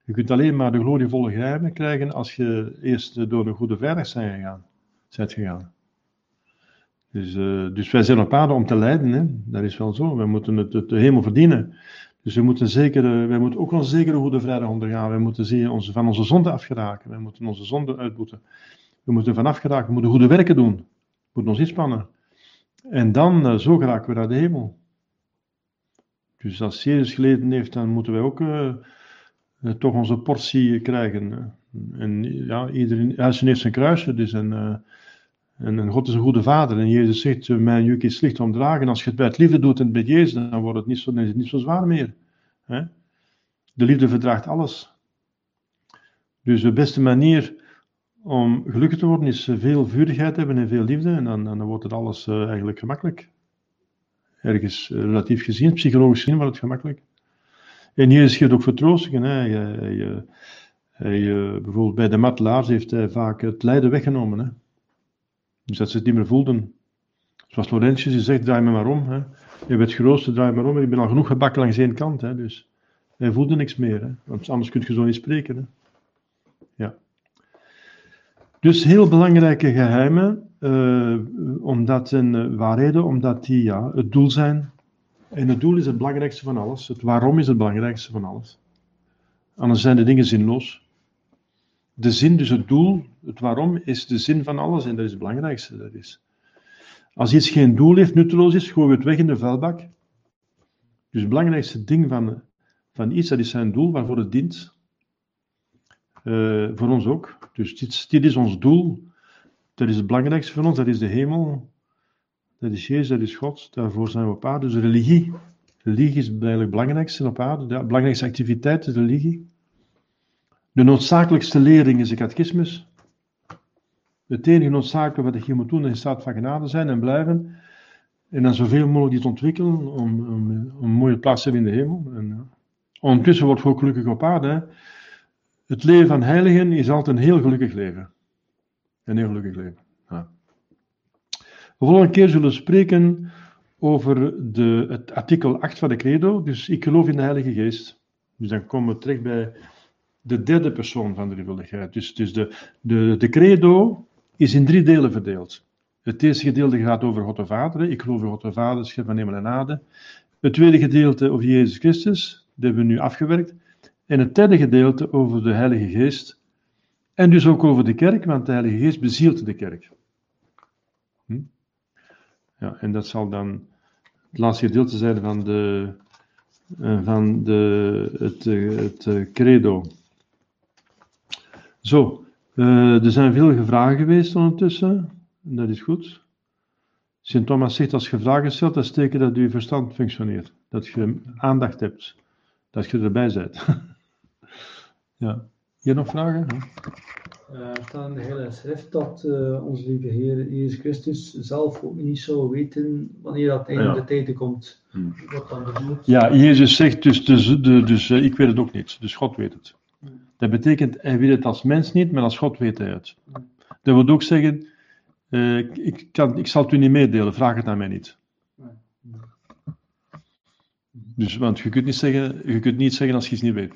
Je kunt alleen maar de glorievolle geheimen krijgen als je eerst door een Goede Vrijdag bent gegaan. Bent gegaan. Dus, uh, dus wij zijn op aarde om te lijden, hè? dat is wel zo. Wij moeten het, de hemel verdienen. Dus we moeten zeker, wij moeten ook wel zeker een goede vrijdag ondergaan. Wij moeten zien, onze, van onze zonde afgeraken. Wij moeten onze zonde uitboeten. We moeten van afgeraken, we moeten goede werken doen. We moeten ons inspannen. En dan, uh, zo geraken we naar de hemel. Dus als Jezus geleden heeft, dan moeten wij ook toch onze portie krijgen. En ja, iedereen, hij heeft zijn kruisje, dus en, en, God is een goede vader. En Jezus zegt, mijn juk is licht om dragen. Als je het bij het liefde doet en bij Jezus, dan wordt het niet zo, niet zo zwaar meer. De liefde verdraagt alles. Dus de beste manier om gelukkig te worden is veel vurigheid hebben en veel liefde. En dan, dan wordt het alles uh, eigenlijk gemakkelijk. Ergens uh, relatief gezien, psychologisch gezien wordt het gemakkelijk. En Jezus geeft ook vertroostingen. Hij, bijvoorbeeld bij de matelaars heeft hij vaak het lijden weggenomen. Hè? Dus dat ze het niet meer voelden. Zoals Laurentius die zegt, draai me maar om. Hè. Je bent het grootste, draai me maar om. Ik ben al genoeg gebakken langs één kant. Hè. Dus hij voelde niks meer. Hè. Want anders kun je zo niet spreken. Hè. Ja. Dus heel belangrijke geheimen, uh, omdat en uh, omdat die ja, het doel zijn. En het doel is het belangrijkste van alles. Het waarom is het belangrijkste van alles. Anders zijn de dingen zinloos de zin, dus het doel, het waarom, is de zin van alles en dat is het belangrijkste. Dat is. Als iets geen doel heeft, nutteloos is, gooien we het weg in de vuilbak. Dus het belangrijkste ding van, van iets, dat is zijn doel, waarvoor het dient. Uh, voor ons ook. Dus dit, dit is ons doel. Dat is het belangrijkste van ons, dat is de hemel. Dat is Jezus, dat is God. Daarvoor zijn we op aarde. Dus religie. Religie is eigenlijk het belangrijkste op aarde. De belangrijkste activiteit is religie. De noodzakelijkste lering is de catechismus. Het enige noodzakelijke wat je moet doen is in staat van genade zijn en blijven. En dan zoveel mogelijk iets ontwikkelen om, om, een mooie plaats te hebben in de hemel. En, ja. Ondertussen wordt ook gelukkig op aarde. Het leven van heiligen is altijd een heel gelukkig leven. Een heel gelukkig leven. Ja. De volgende keer zullen we spreken over de, het artikel 8 van de Credo. Dus ik geloof in de Heilige Geest. Dus dan komen we terecht bij de derde persoon van de drievuldigheid. Dus, dus de, de, de credo is in drie delen verdeeld. Het eerste gedeelte gaat over God de Vader. Ik geloof in God de Vader, schep van hemel en aarde. Het tweede gedeelte over Jezus Christus, dat hebben we nu afgewerkt. En het derde gedeelte over de Heilige Geest. En dus ook over de kerk, want de Heilige Geest bezielt de kerk. Hm? Ja, en dat zal dan het laatste gedeelte zijn van, de, eh, van de, het, eh, het, het credo. Zo, uh, er zijn veel vragen geweest ondertussen. Dat is goed. Sint Thomas zegt, als je vragen stelt, dan steken dat je verstand functioneert. Dat je aandacht hebt. Dat je erbij bent. ja. Hier nog vragen? Uh, er staat in de hele schrift dat uh, onze lieve Heer Jezus Christus zelf ook niet zou weten wanneer dat einde ja. de tijden komt. Hmm. Wat dan bedoelt. Ja, Jezus zegt dus, dus, dus, dus ik weet het ook niet. Dus God weet het. Dat betekent, hij weet het als mens niet, maar als God weet hij het. Dat wil ook zeggen, Uh, ik, kan, ik zal het u niet meedelen, vraag het aan mij niet. Dus, want je kunt niet zeggen, je kunt niet zeggen als je het niet weet.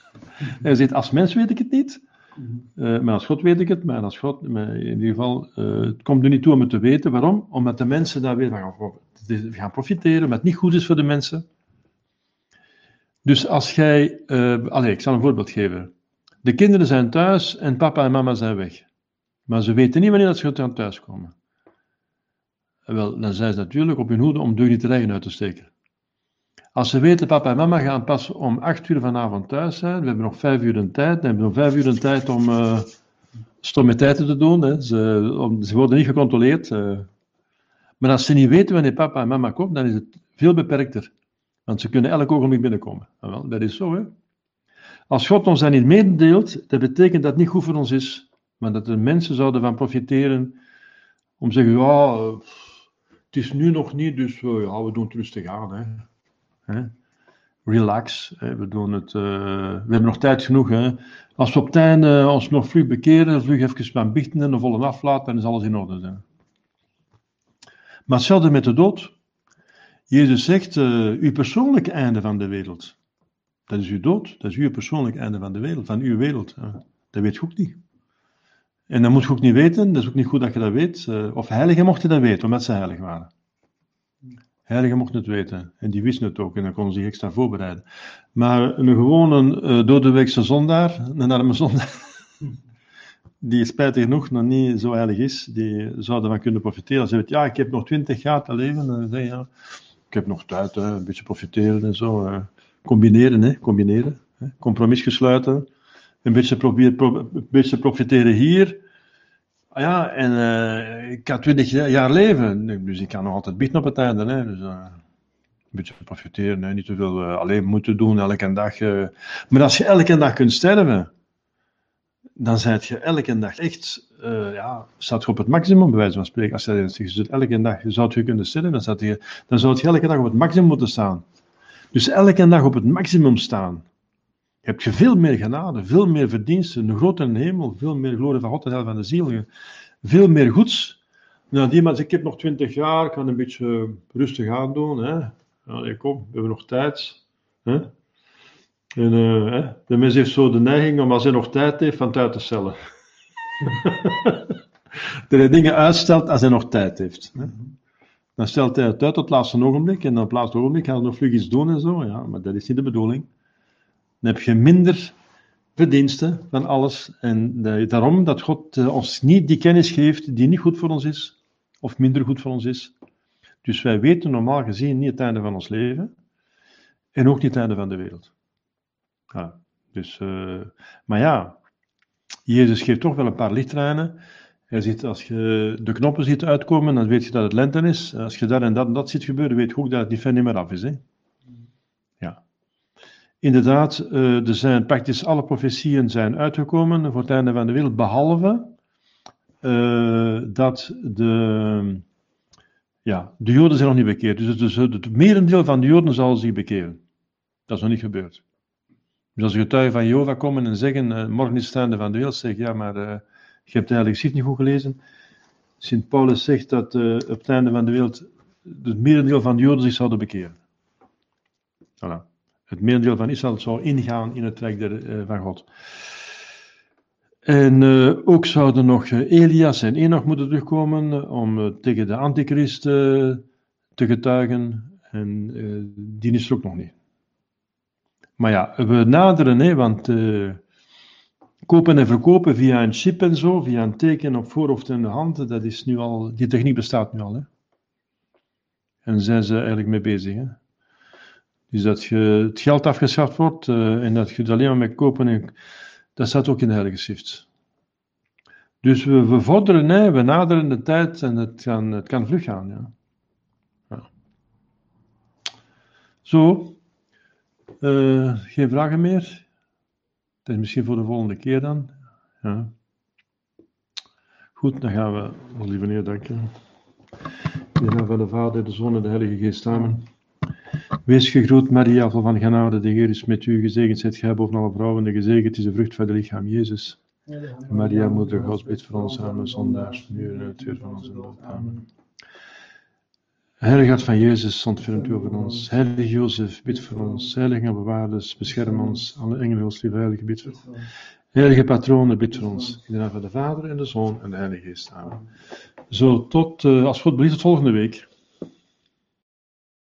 Hij zegt, als mens weet ik het niet, uh, maar als God weet ik het, maar als God, maar in ieder geval, uh, het komt er niet toe om het te weten. Waarom? Omdat de mensen daar weer van gaan, gaan profiteren, omdat het niet goed is voor de mensen. Dus als jij, uh, allez, ik zal een voorbeeld geven. De kinderen zijn thuis en papa en mama zijn weg. Maar ze weten niet wanneer dat ze gaan thuiskomen. Wel, dan zijn ze natuurlijk op hun hoede om deugnieterijen uit te steken. Als ze weten, papa en mama gaan pas om acht uur vanavond thuis zijn, we hebben nog vijf uur de tijd, dan hebben we nog vijf uur de tijd om uh, stomme te doen. Hè. Ze, om, ze, worden niet gecontroleerd. Uh. Maar als ze niet weten wanneer papa en mama komen, dan is het veel beperkter. Want ze kunnen elk ogenblik binnenkomen. Wel, dat is zo, hè. Als God ons dat niet meedeelt, dat betekent dat het niet goed voor ons is, maar dat de mensen zouden van profiteren om te zeggen, ja, uh, het is nu nog niet, dus ja, we doen het rustig aan, hè. Hè? Relax. We, doen het, uh, we hebben nog tijd genoeg. Hè? Als we op einde ons nog vlug bekeren, vlug even gaan biechten en de volle aflaten, dan is alles in orde. Hè? Maar hetzelfde met de dood. Jezus zegt, uh, uw persoonlijke einde van de wereld. Dat is uw dood. Dat is uw persoonlijke einde van de wereld, van uw wereld. Dat weet je ook niet. En dat moet je ook niet weten. Dat is ook niet goed dat je dat weet. Uh, of heiligen mochten dat weten, omdat ze heilig waren. Heiligen mochten het weten. En die wisten het ook en dan konden ze zich extra voorbereiden. Maar een gewone uh, doordeweekse zondaar, een arme zondaar, die spijtig genoeg nog niet zo heilig is, die zou ervan kunnen profiteren. Ze weet, ja, ik heb nog twintig jaar te leven. Dan zeg je, ja, ik heb nog tijd, hè, een beetje profiteren en zo. Uh, combineren, hè, combineren. Hè, compromis gesluiten. Een beetje, probeer, pro, een beetje profiteren hier Ah ja, en uh, ik had 20 jaar leven, dus ik kan nog altijd bieden op het einde. Hè, dus, uh, een beetje profiteren, hè, niet te veel alleen moeten doen elke dag. maar als je elke dag kunt sterven, dan zijt je elke dag echt, ja, staat je op het maximum, bij wijze spreken. Als je zegt, elke dag zou je kunnen sterven, dan, je, dan zou je elke dag op het maximum moeten staan. Dus elke dag op het maximum staan heb je veel meer genade, veel meer verdiensten, een grotere hemel, veel meer glorie van God en van de ziel, veel meer goeds. Nou, die man ik heb nog twintig jaar, ik kan een beetje rustig aan doen. Hè. Allee, kom, we hebben nog tijd. Hè. En hè, de mens heeft zo de neiging om als hij nog tijd heeft, van tijd te stellen. dat hij dingen uitstelt als hij nog tijd heeft. Hè. Dan stelt hij het uit tot het laatste ogenblik en op het laatste ogenblik gaat hij nog vlug iets doen en zo. Ja, maar dat is niet de bedoeling dan heb je minder verdiensten van alles. En daarom dat God eh, ons niet die kennis geeft die niet goed voor ons is, of minder goed voor ons is. Dus wij weten normaal gezien niet het einde van ons leven, en ook niet het einde van de wereld. Ja, dus, uh, maar ja, Jezus geeft toch wel een paar lichtlijnen. Hij ziet, als je de knoppen ziet uitkomen, dan weet je dat het lente is. Als je dat en dat en dat ziet gebeuren, weet je ook dat het niet ver niet meer af is. Hè? Inderdaad, uh, er zijn praktisch alle profetieën zijn uitgekomen voor het einde van de wereld, behalve uh, dat de, ja, de Joden zijn nog niet bekeerd. Dus, dus het merendeel van de Joden zal zich bekeren. Dat is nog niet gebeurd. Dus als getuigen van Jehovah komen en zeggen, uh, morgen is het van de wereld, zeg ja, maar je hebt eigenlijk zicht niet goed gelezen. Sint Paulus zegt dat op het einde van de wereld het merendeel van de Joden zich zouden bekeren. Voilà het merendeel van Israël zou ingaan in het werk der, uh, van God. En uh, ook zouden nog uh, Elias en Enoch moeten terugkomen om tegen de antichrist te getuigen. En die is er ook nog niet. Maar ja, we naderen, hè, want kopen en verkopen via een chip en zo, via een teken op voorhoofd en de hand, dat is nu al, die techniek bestaat nu al. Hè. En zijn ze eigenlijk mee bezig. Hè. Dus dat je het geld afgeschaft wordt uh, en dat je het alleen maar met kopen en dat staat ook in de Heilige. Dus we, we vorderen, nee, we naderen de tijd en het kan, het kan vlug gaan. Ja. ja. Zo, uh, geen vragen meer? Dat is misschien voor de volgende keer dan. Ja. Goed, dan gaan we, lieve neer, danken. In de naam van de Vader, de Zoon en de Heilige Geest samen. Wees gegroet, Maria, vol van genade, de Heer is met u. Gezegend zijt gij boven alle vrouwen, en gezegend is de vrucht van het lichaam, Jezus. Maria, Moeder Gods, bid voor ons arme zondaars, nu en het uur van onze dood. Amen. Heilige Hart van Jezus, ontfermt u over ons. Heilige Jozef, bid voor ons. Heilige bewaarders, bescherm ons. Alle engelen, ons lieve heilige, bid voor ons. Heilige patronen, bid voor ons. In de naam van de Vader en de Zoon en de Heilige Geest. Amen. Zo, tot, uh, als God belieft, tot volgende week.